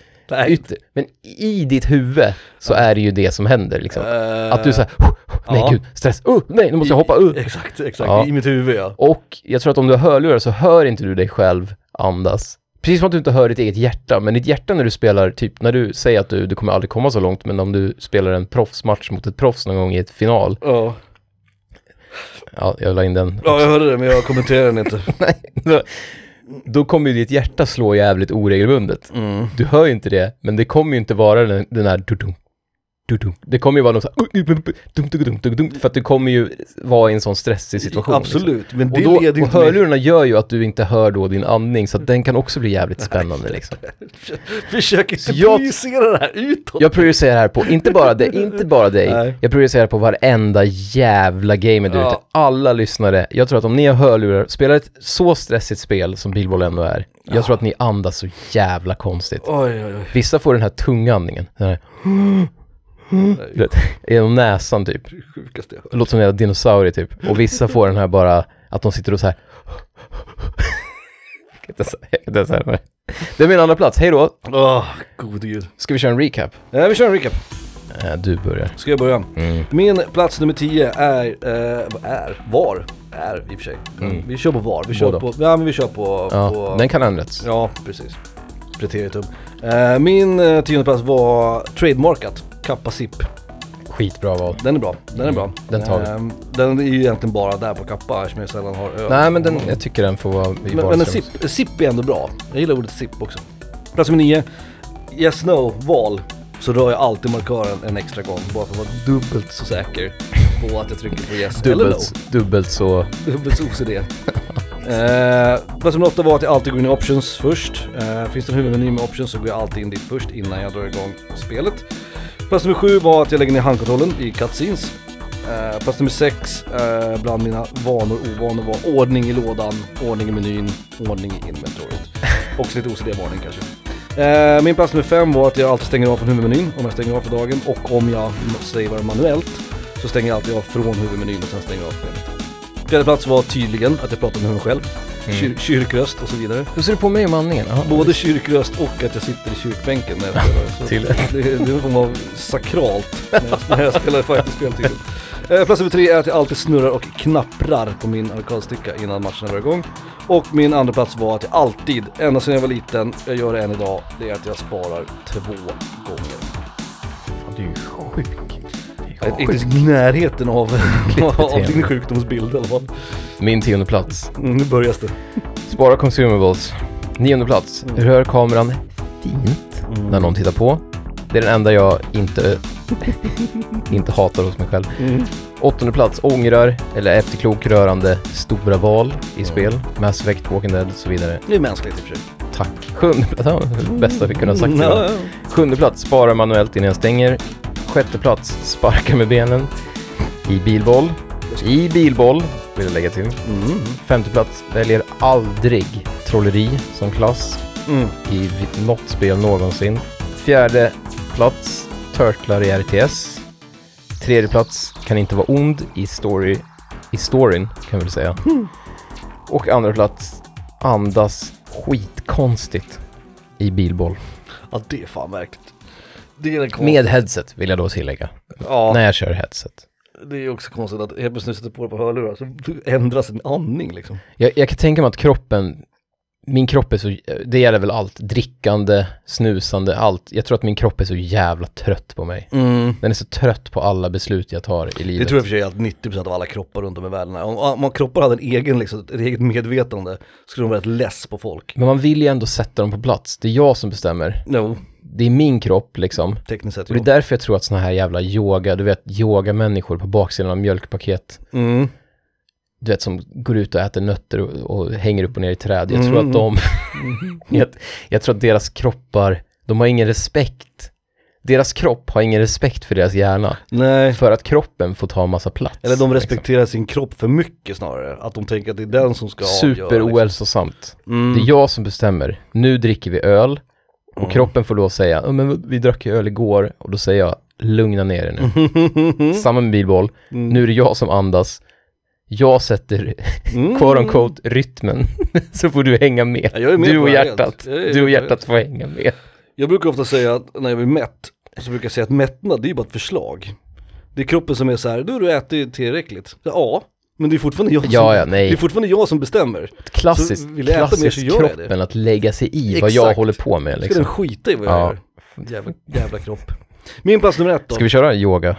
Ytter, men i ditt huvud så är det ju det som händer liksom. Eh, Att du säger, nej ja. gud, stress, uh, nej nu måste jag hoppa, uh. Exakt, exakt. Ja. I mitt huvud ja. Och jag tror att om du har hörlurar så hör inte du dig själv andas. Precis som att du inte hör ditt eget hjärta, men ditt hjärta när du spelar, typ när du säger att du, du kommer aldrig komma så långt, men om du spelar en proffsmatch mot ett proffs någon gång i ett final, Ja, ja, jag la in den. ja jag hörde det men jag kommenterar den inte. [laughs] Nej, då, kommer ju ditt hjärta slå jävligt oregelbundet. Mm. Du hör ju inte det, men det kommer ju inte vara den, den här. Det kommer ju vara någon så här, dum, dum, dum, dum, dum, för att du kommer ju vara i en sån stressig situation. liksom. Absolut, men Och, det då, leder ju och hörlurarna gör ju att du inte hör då din andning, så att den kan också bli jävligt spännande liksom. Försök inte Jag- projicera det här utåt. Jag projicerar här på, inte bara dig, inte bara dig, Nej. jag projicerar på varenda jävla gamer där Ja. ute. Alla lyssnare, jag tror att om ni har hörlurar, spelar ett så stressigt spel som Bilboll ändå är, jag Ja. tror att ni andas så jävla konstigt. Oj, oj, oj. Vissa får den här tunga andningen, den här, Det du vet, [laughs] genom näsan typ. är det sjukaste jag hört. Det låter som en jävla dinosaurie typ. Och vissa får den här bara, att de sitter och så här. Inte [laughs] säga det. Det är min andra plats, hej då. Åh, gode gud. Ska vi köra en recap? Eh, vi kör en recap. Äh, du börjar. Ska jag börja? Mm. Min plats nummer 10 är, eh, är, var, är i och för sig. Mm. Vi kör på var, vi kör Båda. på, ja men vi kör på, Ja, på den kan ändras. Ja, precis. Preteritum. Eh, min eh, tionde plats var trademarkat, Kappa Zip. Skitbra val. Den är bra, den är bra. Mm, den tar vi. Eh, den är ju egentligen bara där på Kappa eftersom jag sällan har öl. Nej men den, jag tycker den får vara i Men, men en zip, zip är ändå bra. Jag gillar ordet zip också. Plats nummer nio. Yes no val. Så rör jag alltid markören en extra gång. Bara för att vara dubbelt så säker på att jag trycker på yes eller no. Dubbelt, dubbelt så... Dubbelt så OCD. eh, plats nummer åtta var att jag alltid går in i options först. Eh, finns det en huvudmeny med options så går jag alltid in dit först innan jag drar igång spelet. Plats nummer sju var att jag lägger ner handkontrollen i cutscenes. Eh, plats nummer sex eh, bland mina vanor och ovanor var ordning i lådan, ordning i menyn, ordning i inventoriet. [laughs] Också lite OCD-varning kanske. Eh, min plats nummer fem var att jag alltid stänger av från huvudmenyn om jag stänger av för dagen och om jag savear manuellt så stänger jag alltid av från huvudmenyn och sen stänger jag av spelet. Fjärde plats var tydligen att jag pratar med mig själv, Kyr, kyrkröst och så vidare. Hur ser du på mig och Manningen? Jaha. Både kyrkröst och att jag sitter i kyrkbänken när jag spelar. [laughs] Till. det, det är en form av sakralt när jag, när jag spelar fighting-spel tydligen. [laughs] Eh, plats nummer tre är att jag alltid snurrar och knapprar på min arkadsticka innan matchen drar igång. Och min andra plats var att jag alltid, ända sedan jag var liten, jag gör det än idag, det är att jag sparar två gånger. Fan, Du är ju sjuk. Inte i närheten av, [laughs] av din sjukdomsbild i alla fall. Min tionde plats. Mm, nu börjar det. Spara consumables. Nionde plats. Rör kameran fint när någon tittar på. Det är den enda jag inte, [laughs] inte hatar hos mig själv. Mm. Åttonde plats. Ångrar, eller efterklok rörande stora val i spel. Mass Effect, Walking Dead och så vidare. Det är mänskligt i och för sig. Tack. Sjunde [laughs] plats. Ja, bästa vi kunde ha sagt. Mm. Sjunde plats, spara manuellt innan jag stänger. Sjätte plats, sparka med benen. I bilboll. I bilboll, vill jag lägga till. Mm. Femte plats, väljer aldrig trolleri som klass Mm. i något spel någonsin. Fjärde plats, Turtlar i RTS. Tredje plats, kan inte vara ond i story, i storyn kan vi väl säga. Och andra plats, andas skitkonstigt i bilboll. Ja det är fan märkligt. Det är Med headset vill jag då tillägga. Ja. När jag kör headset. Det är också konstigt att helt plötsligt sätter på det på hörlurar så ändras sin andning liksom. Jag, jag kan tänka mig att kroppen, min kropp är så, det gäller väl allt, drickande, snusande, allt. Jag tror att min kropp är så jävla trött på mig. Den är så trött på alla beslut jag tar i Det livet. tror jag för sig att 90% av alla kroppar runt om i världen är. Om om kroppar hade en egen, liksom, ett eget medvetande skulle de vara rätt less på folk. Men man vill ju ändå sätta dem på plats. Det är jag som bestämmer. No, Det är min kropp liksom. tekniskt sett Och det är därför jag tror att såna här jävla yoga, du vet yogamänniskor på baksidan av mjölkpaket, Mm. Du vet som går ut och äter nötter och, och hänger upp och ner i träd. Jag tror Mm. att de, [laughs] jag, jag tror att deras kroppar, de har ingen respekt. Deras kropp har ingen respekt för deras hjärna. Nej, För att kroppen får ta en massa plats. eller de liksom. respekterar sin kropp för mycket snarare. Att de tänker att det är den som ska avgöra. Super liksom. ohälsosamt. Mm. Det är jag som bestämmer. Nu dricker vi öl. Och Mm. kroppen får då säga, "Ja, men vi drack ju öl igår. Och då säger jag, lugna ner dig nu. [laughs] Samma med bilboll. Mm. Nu är det jag som andas. Jag sätter, Mm. quote unquote, rytmen. [laughs] Så får du hänga med. Ja, med du och hjärtat. Du och hjärtat får hänga med. Jag brukar ofta säga att när jag blir mätt, så brukar jag säga att mättnad det är ju bara ett förslag. Det är kroppen som är så här, du har du ätit tillräckligt. Ja, men det är fortfarande jag som, Ja, ja, det är fortfarande jag som bestämmer. Klassiskt, Så vill jag äta mer så klassiskt gör jag det. kroppen att lägga sig i vad jag Exakt. håller på med Ska liksom. den skita i vad jag Ja. gör? Jävla, jävla kropp. Min plats nummer ett då. Ska vi köra yoga?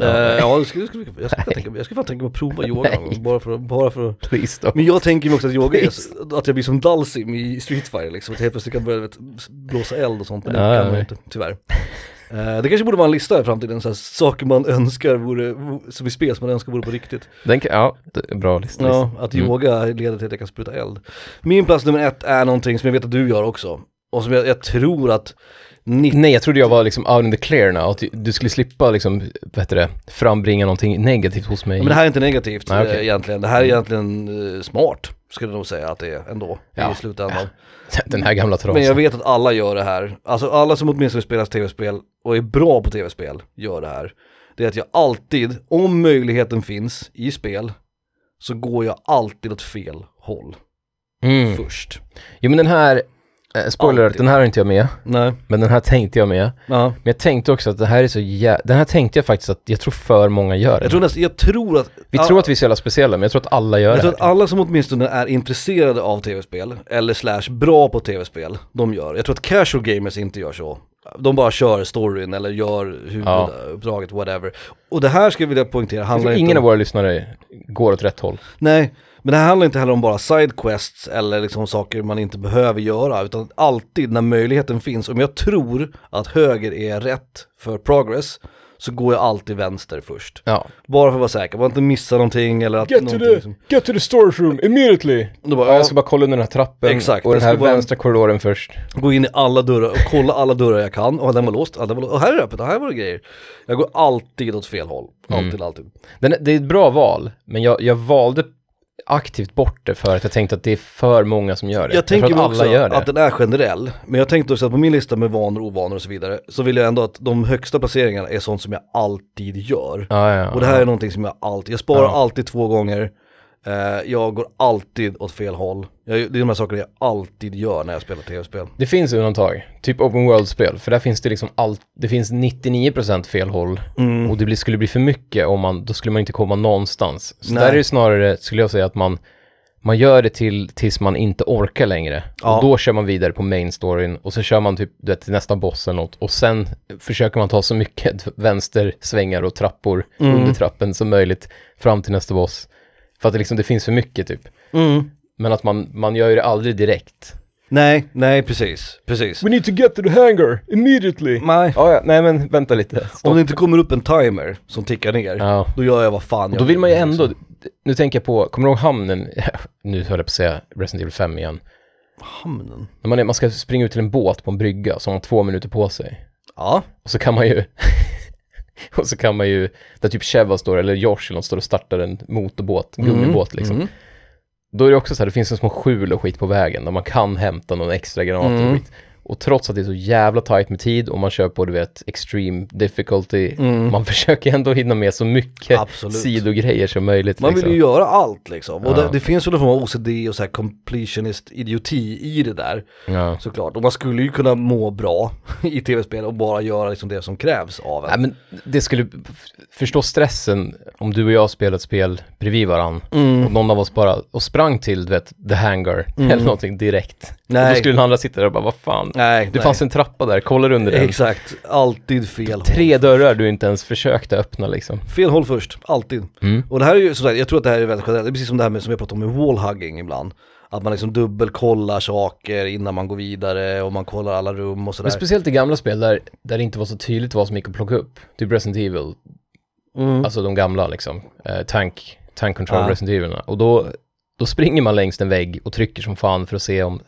Eh, ja, det skulle, skulle, jag, skulle tänka, jag skulle fan tänka mig att prova yoga bara för, bara för att. Men jag tänker mig också att yoga är, att jag blir som Dalsim i Street Fighter liksom, att jag helt plötsligt kan börja vet, blåsa eld och sånt, men det Ja, kan ja, man inte, tyvärr. Eh, det kanske borde vara en lista i framtiden, så här, saker man önskar vore, som i spel som man önskar vore på riktigt. Den kan, ja, det bra lista. Ja, att Mm. yoga leder till att jag kan spruta eld. Min plats nummer ett är någonting som jag vet att du gör också, och som jag, jag tror att 90 Nej, jag trodde jag var liksom out in the clear now, att du- skulle slippa liksom, vad heter det, frambringa någonting negativt hos mig. Men det här är inte negativt Nej, okej. eh, egentligen, det här är egentligen eh, smart, skulle jag nog säga att det är ändå, Ja. i slutändan. [laughs] Den här gamla trasan. Men jag vet att alla gör det här, alltså alla som åtminstone spelar tv-spel och är bra på tv-spel gör det här. Det är att jag alltid, om möjligheten finns i spel, så går jag alltid åt fel håll Mm. först. Jo men den här, eh, spoiler, Alltid. den här har inte jag med, Nej, men den här tänkte jag med. ja. Men jag tänkte också att det här är så jä... Den här tänkte jag faktiskt att jag tror för många gör det. Jag tror nästan, jag tror att Vi ja, tror att vi är så jävla speciella, men jag tror att alla gör jag tror det att här. alla som åtminstone är intresserade av tv-spel, eller slash bra på tv-spel, de gör. Jag tror att casual gamers inte gör så. De bara kör storyn eller gör huvuduppdraget, whatever. Och det här ska jag vilja poängtera, Jag handlar tror inte ingen om... av våra lyssnare går åt rätt håll. Nej, men det här handlar inte heller om bara sidequests eller liksom saker man inte behöver göra, utan alltid när möjligheten finns, om jag tror att höger är rätt för progress, så går jag alltid vänster först. Ja. Bara för att vara säker, bara inte missa någonting eller att Get to någonting the, liksom. get to the storage room immediately! Då bara, Ja, ja, jag ska bara kolla under den här trappen Exakt, och den här vänstra korridoren först. gå in i alla dörrar och kolla alla dörrar jag kan. Och den var låst, ja, den var låst. Och här är det öppet, och här var det grejer. Jag går alltid åt fel håll. Mm. Alltid, alltid. Den, det är ett bra val, men jag, jag valde aktivt bort det för att jag tänkte att det är för många som gör det. Jag tänker tror mig att alla också gör det. att den är generell, men jag tänkte också att på min lista med vanor, ovanor och så vidare, så vill jag ändå att de högsta placeringarna är sånt som jag alltid gör. Ja, ja, Och det här ja. är någonting som jag alltid, jag sparar Ja. alltid två gånger, jag går alltid åt fel håll. Jag, det är de här sakerna jag alltid gör när jag spelar tv-spel. Det finns undantag, typ open world-spel, för där finns det liksom allt, det finns 99% fel håll Mm. och det blir, skulle bli för mycket om man, då skulle man inte komma någonstans. Så Nej. där är det snarare, skulle jag säga, att man, man gör det till, tills man inte orkar längre. Ja. Och då kör man vidare på main storyn och så kör man typ, du vet, till nästa boss eller något och sen försöker man ta så mycket [laughs] vänstersvängar och trappor Mm. under trappen som möjligt fram till nästa boss. För att det liksom, det finns för mycket typ. Mm. Men att man, man gör ju det aldrig direkt. Nej, nej precis, precis. We need to get to the hangar immediately. Nej, Ja, ja, nej men vänta lite. Stopp. om det inte kommer upp en timer som tickar ner, Ja. då gör jag vad fan Och jag då vill man ju ändå, liksom. nu tänker jag på, kommer du ihåg hamnen, [laughs] nu höll jag på att säga Resident Evil 5 igen. Hamnen? När man, är, man ska springa ut till en båt på en brygga så har man två minuter på sig. Ja, Och så kan man ju, [laughs] [laughs] och så kan man ju, där typ Cheva står, eller Josh eller någon står och startar en motorbåt, gummibåt liksom. Mm. Då är det också så här, det finns en små skjul och skit på vägen där man kan hämta någon extra granat Mm. och skit. Och trots att det är så jävla tight med tid och man kör på, du vet, extreme difficulty, Mm. man [laughs] försöker ändå hinna med så mycket Absolut. sidogrejer som möjligt. Man vill liksom. ju göra allt liksom. Och Ja. det, det finns väl en form av OCD och så här completionist idioti i det där. Ja. Såklart. Och man skulle ju kunna må bra [laughs] i tv-spel och bara göra liksom det som krävs av Nej en. men det skulle, förstå stressen om du och jag spelar ett spel bredvid varann Mm. och någon av oss bara, och sprang till, du vet, the hangar eller någonting direkt. Och då Nej. skulle den andra sitta där och bara, vad fan, Nej, det nej. fanns en trappa där, kollar under den. Exakt, alltid fel håll. Tre dörrar du inte ens försökte öppna liksom. Fel håll först, alltid. Mm. Och det här är ju, sagt, jag tror att det här är väldigt generellt, det är precis som det här med, som har pratat om med wallhugging ibland. Att man liksom dubbelkollar saker innan man går vidare och man kollar alla rum och sådär. Men speciellt i gamla spel där, där det inte var så tydligt vad som gick att plocka upp. Typ Resident Evil, Mm. alltså de gamla liksom. Eh, tank, tank control Ja. Resident Evil. Och då, då springer man längs en vägg och trycker som fan för att se om,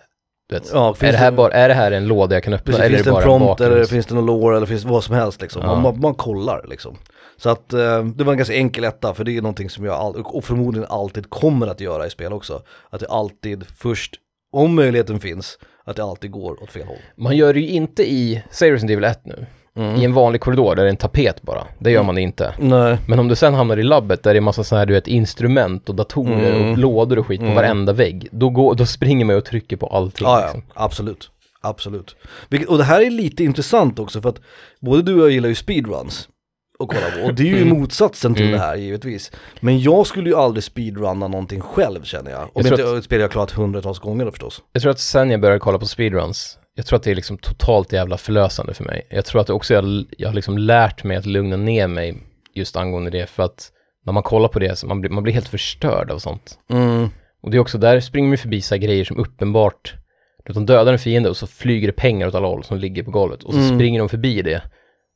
vet, Ja, är, det här det- bara, är det här en låda jag kan öppna Precis, eller finns det en bara en prompt eller finns det någon lore eller finns det vad som helst liksom. Ja. Man, man, man kollar liksom. Så att eh, det var en ganska enkel etta för det är någonting som jag all, och förmodligen alltid kommer att göra i spel också. Att det alltid först, om möjligheten finns, att det alltid går åt fel håll. Man gör det ju inte i, säg Resident Evil 1 nu, Mm. i en vanlig korridor där det är en tapet bara. Det gör man det inte. Nej. Men om du sen hamnar i labbet där det är massa sådana här, du vet, instrument och datorer Mm. och lådor och skit på Mm. varenda vägg, då, går, då springer man och trycker på allting. Ja, ja, liksom. absolut. Absolut. Vilket, och det här är lite intressant också för att både du och jag gillar ju speedruns och kolla på. Och det är ju [laughs] Mm. motsatsen till Mm. det här givetvis. Men jag skulle ju aldrig speedrunna någonting själv känner jag. Om Jag inte jag spelar jag klart hundratals gånger då förstås. Jag tror att sen jag började kolla på speedruns, jag tror att det är liksom totalt jävla förlösande för mig. Jag tror att också jag, jag har liksom lärt mig att lugna ner mig just angående det, för att när man kollar på det så man blir man blir helt förstörd av sånt. Mm. Och det är också, där springer man förbi så grejer som uppenbart, de dödar en fiende och så flyger det pengar åt alla håll som ligger på golvet och så Mm. springer de förbi det.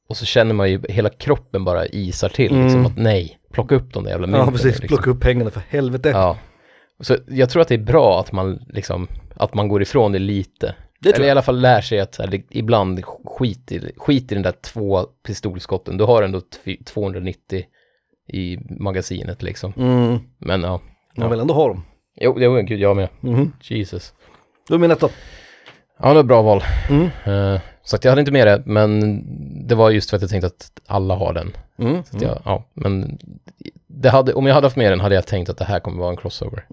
Och så känner man ju, hela kroppen bara isar till Mm. liksom att nej, plocka upp de där jävla mynten. Ja precis, liksom. plocka upp pengarna för helvete. Ja. Så jag tror att det är bra att man liksom, att man går ifrån det lite. Det Eller i alla fall lär sig att så här, det, ibland skit i, skit i den där två pistolskotten. Du har ändå tv- 290 i magasinet liksom. Mm. Men ja. Man vill ändå ha dem. Jo, jo gud jag med. Mhm. Jesus. Då är min etta. Ja, det var ett bra val. Mm. Eh, så att jag hade inte med det, men det var just för att jag tänkte att alla har den. Mm. Så jag, ja, men det hade, om jag hade haft med den hade jag tänkt att det här kommer vara en crossover.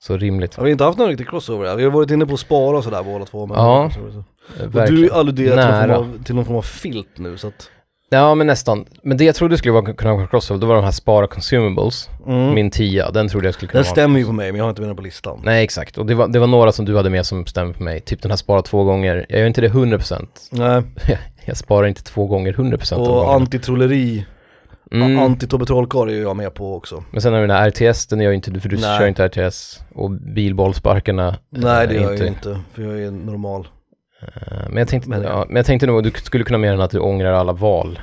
Så rimligt. Har inte haft någon riktig crossover där. Vi har varit inne på att spara och sådär båda två. Men Ja. Och Eh, du alluderar till någon, av, till någon form av filt nu så att... Ja, men nästan. Men det jag trodde skulle vara, kunna vara crossover, det var de här spara consumables. Mm. Min tia, den trodde jag skulle kunna Den vara. stämmer ju på mig men jag har inte med den på listan. Nej, exakt. Och det var, det var några som du hade med som stämmer på mig. Typ den här spara två gånger. Jag gör inte det 100%. Nej. [laughs] jag sparar inte två gånger 100% av Och antitrolleri, Mm. anti-Tobbe är ju jag med på också. Men sen har vi den här RTS, den gör ju inte du, för du Nej. kör inte RTS. Och bilbollsparkarna. Nej det eh, gör jag ju inte, för jag är normal. Eh, Men jag, tänkte, Men- ja, men jag tänkte nog att du skulle kunna den att du ångrar alla val.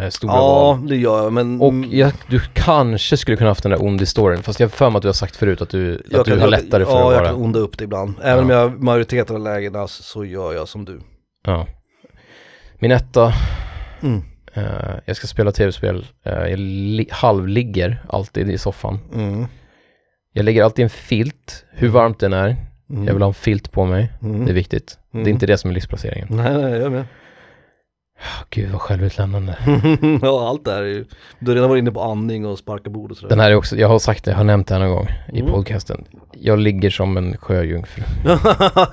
eh, stora val. Ja, det gör jag men... Och jag, du kanske skulle kunna haft den där ond i storyn, fast jag har för mig att du har sagt förut att du, jag att du har lättare för ja, att jag vara... kan onda upp det ibland. Även Ja. om jag majoriteten av lägena så gör jag som du. Ja. Min etta, Mm. Eh, jag ska spela tv-spel, eh, jag li- halvligger alltid i soffan. Mm. Jag lägger alltid en filt, hur varmt den är. Mm. Jag vill ha en filt på mig, Mm. det är viktigt. Det Mm. är inte det som är livsplaceringen. Nej, nej, jag med. Gud vad självutlämnande. [laughs] ja, allt det här är ju... Du har redan varit inne på andning och sparka bord och sådär. Den här är också, jag har sagt det, jag har nämnt det här någon gång i Mm. podcasten. Jag ligger som en sjöjungfru.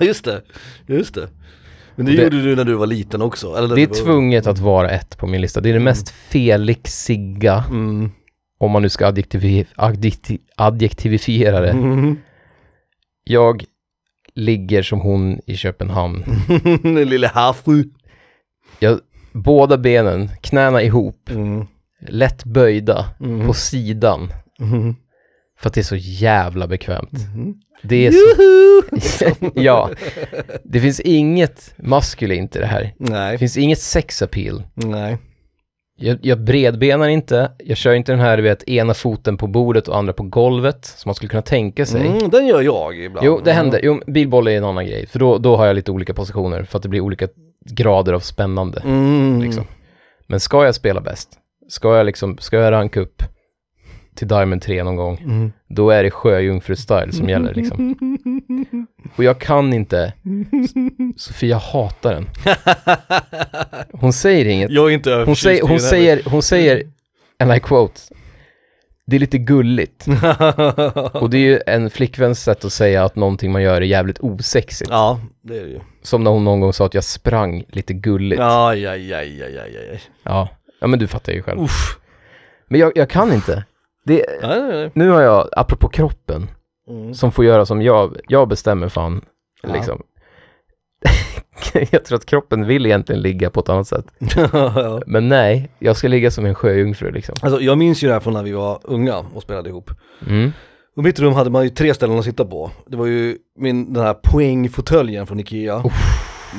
[laughs] just det, just det. Men det, Det- gjorde du när du var liten också? Eller Det är var... tvunget att vara ett på min lista. Det är det Mm. mest felixiga, Mm. om man nu ska adjektivi, adjekti, adjektivifiera det. Mm. Jag ligger som hon i Köpenhamn. [laughs] Den lille havfru. Jag, båda benen, knäna ihop, Mm. lätt böjda Mm. på sidan. Mm. För att det är så jävla bekvämt. Mm. Det är så, [laughs] ja. Det finns inget maskulint i det här. Det Nej, finns inget sex appeal. nej. Jag, jag bredbenar inte, jag kör inte den här, du vet, ena foten på bordet och andra på golvet, som man skulle kunna tänka sig. Mm, den gör jag ibland. Jo, det händer. Jo, bilboll är en annan grej, för då, då har jag lite olika positioner, för att det blir olika grader av spännande. Mm. Liksom. Men ska jag spela bäst, ska jag liksom, ska jag ranka upp till Diamond 3 någon gång, Mm. då är det sjöjungfru-style som gäller liksom. [laughs] Och jag kan inte, Sofia hatar den. Hon säger inget, jag är inte hon i hon säger, hon säger, and I quote, det är lite gulligt. [laughs] Och det är ju en flickväns sätt att säga att någonting man gör är jävligt osexigt. ja, det är det ju. Som när hon någon gång sa att jag sprang lite gulligt. Ja. Aj, aj, aj, aj, aj, aj. Ja, men du fattar ju själv. Uff. Men jag, jag kan inte. Det, Nej, nej, nej. nu har jag, apropå kroppen, Mm. som får göra som jag, jag bestämmer fan, Ja. liksom. [laughs] jag tror att kroppen vill egentligen ligga på ett annat sätt. [laughs] ja. Men nej, jag ska ligga som en sjöjungfru liksom. Alltså jag minns ju det här från när vi var unga och spelade ihop. Mm. Och mitt rum hade man ju tre ställen att sitta på. Det var ju min, den här poängfåtöljen från Ikea.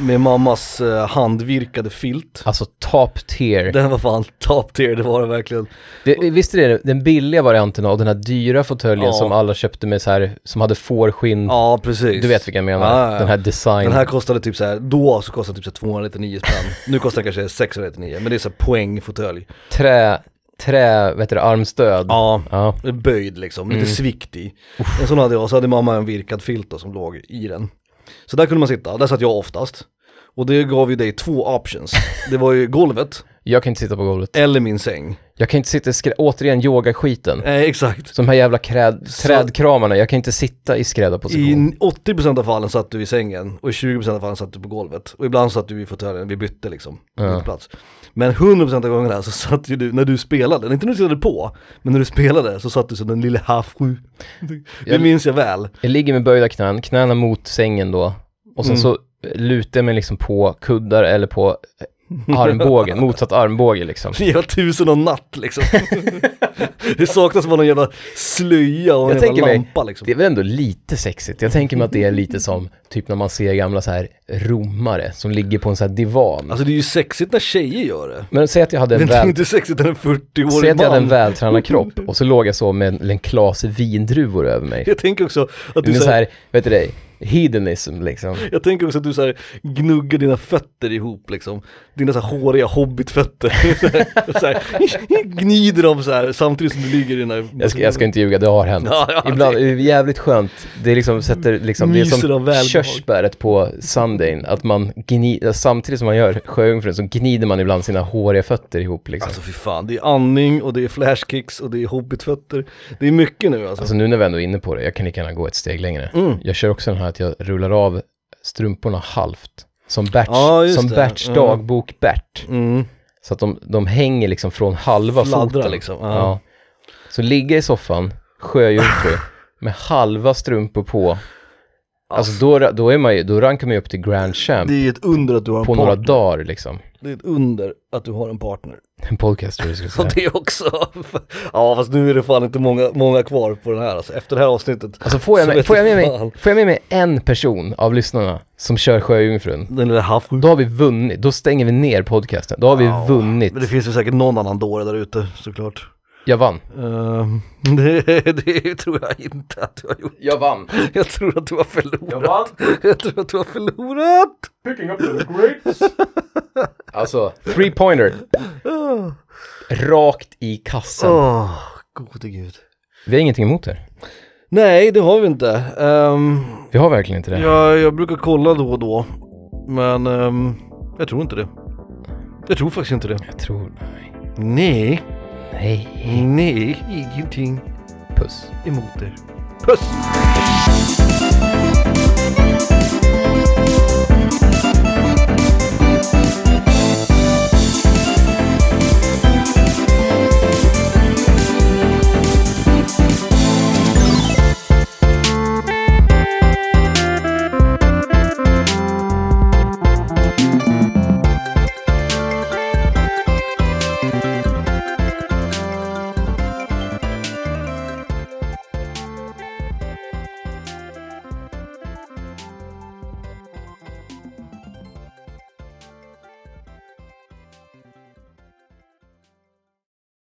Med mammas eh, handvirkade filt. Alltså top tier. Den var fan top tier, det var det verkligen. Det, visst är det den billiga varianten av den här dyra fåtöljen Ja. som alla köpte med så här, som hade fårskinn. Ja precis. Du vet vilken jag menar, Ja, ja, den här design. Den här kostade typ så här, då så kostade typ så här 299 spänn. [laughs] nu kostar den kanske 699, men det är så här poängfåtölj. Trä, trä, vet du det, armstöd. Ja, Ja. böjd liksom, lite Mm. svikt i. En sån hade jag, så hade mamma en virkad filt då, som låg i den. Så där kunde man sitta, där satt jag oftast. Och det gav ju dig två options. Det var ju [laughs] golvet, Jag kan inte sitta på golvet. eller min säng. Jag kan inte sitta i skrä- återigen yogaskiten. Eh, exakt. Som här jävla kräd, trädkramarna, jag kan inte sitta i skräddarposition. I 80% av fallen satt du i sängen och i 20% av fallen satt du på golvet. Och ibland satt du i fåtöljen, vi bytte liksom, Ja. plats. Men 100% av gångerna så satt ju du, när du spelade, inte när du tittade på, men när du spelade så satt du som den lille havfru. Det minns jag väl. Jag ligger med böjda knän, knäna mot sängen då. Och sen Mm. så lutar jag mig liksom på kuddar eller på [laughs] armbågen, motsatt armbåge liksom. [laughs] Var tusen och natt liksom. [laughs] det saknas bara någon jävla slöja och en Jag jävla tänker mig- lampa liksom. Det är väl ändå lite sexigt. Jag tänker mig att det är lite som typ när man ser gamla så här romare som ligger på en sån här divan. Alltså det är ju sexigt när tjejer gör det. Men säg att jag hade en Men det är väl... inte sexigt när en 40-årig Säg att jag hade en man. vältränad kropp och så låg jag så med en, en klase vindruvor över mig. Jag tänker också att du Men så här, vet du det, hedonism liksom. jag tänker också att du så här gnuggar dina fötter ihop liksom. Dina så här håriga hobbitfötter. [laughs] så här, gnider dem så här samtidigt som du ligger i den här Jag ska, jag ska inte ljuga, det har hänt. Ja, ja, Ibland det- är jävligt skönt. Det är liksom, sätter liksom, det är som körsbäret på Sundayn. Att man gnider, samtidigt som man gör sjöjungfrun så gnider man ibland sina håriga fötter ihop liksom. Alltså fy fan, det är andning och det är flashkicks och det är hobbitfötter. Det är mycket nu alltså. Alltså nu när vi ändå är inne på det, jag kan lika gärna gå ett steg längre. Mm. Jag kör också den här att jag rullar av strumporna halvt. Som Berts, just som. Berts Ja. dagbok Bert. Mm. Så att de, de hänger liksom från halva Fladdrar foten. liksom, Ja. ja. Så ligga i soffan, sjöjungfru, [laughs] med halva strumpor på Alltså då, då är man ju, då rankar man ju upp till Grand Champ Det är ett under att du har en på partner. några dagar liksom. Det är ett under att du har en partner. En podcaster du skulle [laughs] Så säga. det också. ja fast nu är det fan inte många, många kvar på den här alltså. Efter det här avsnittet. Alltså får jag, med, får, jag med jag mig, fan. får jag med mig en person av lyssnarna som kör Sjöjungfrun, Den lilla haffrun. då har vi vunnit. Då stänger vi ner podcasten. Då har vi Ja, vunnit. Men det finns ju säkert någon annan dåre där ute såklart. Jag vann. Ehm, [laughs] det, det tror jag inte att du har gjort. Jag vann. Jag tror att du har förlorat. Jag vann. Jag tror att du har förlorat. Picking up the grapes. [laughs] alltså, three pointer. Rakt i kassen. Åh, gode gud. Vi har ingenting emot det. Nej, det har vi inte. Ehm, Vi har verkligen inte det. jag, jag brukar kolla då och då. Men ehm, jag tror inte det. Jag tror faktiskt inte det. Jag tror... Nej. Nej, Nej. nej, ingenting Puss. emot er. Puss!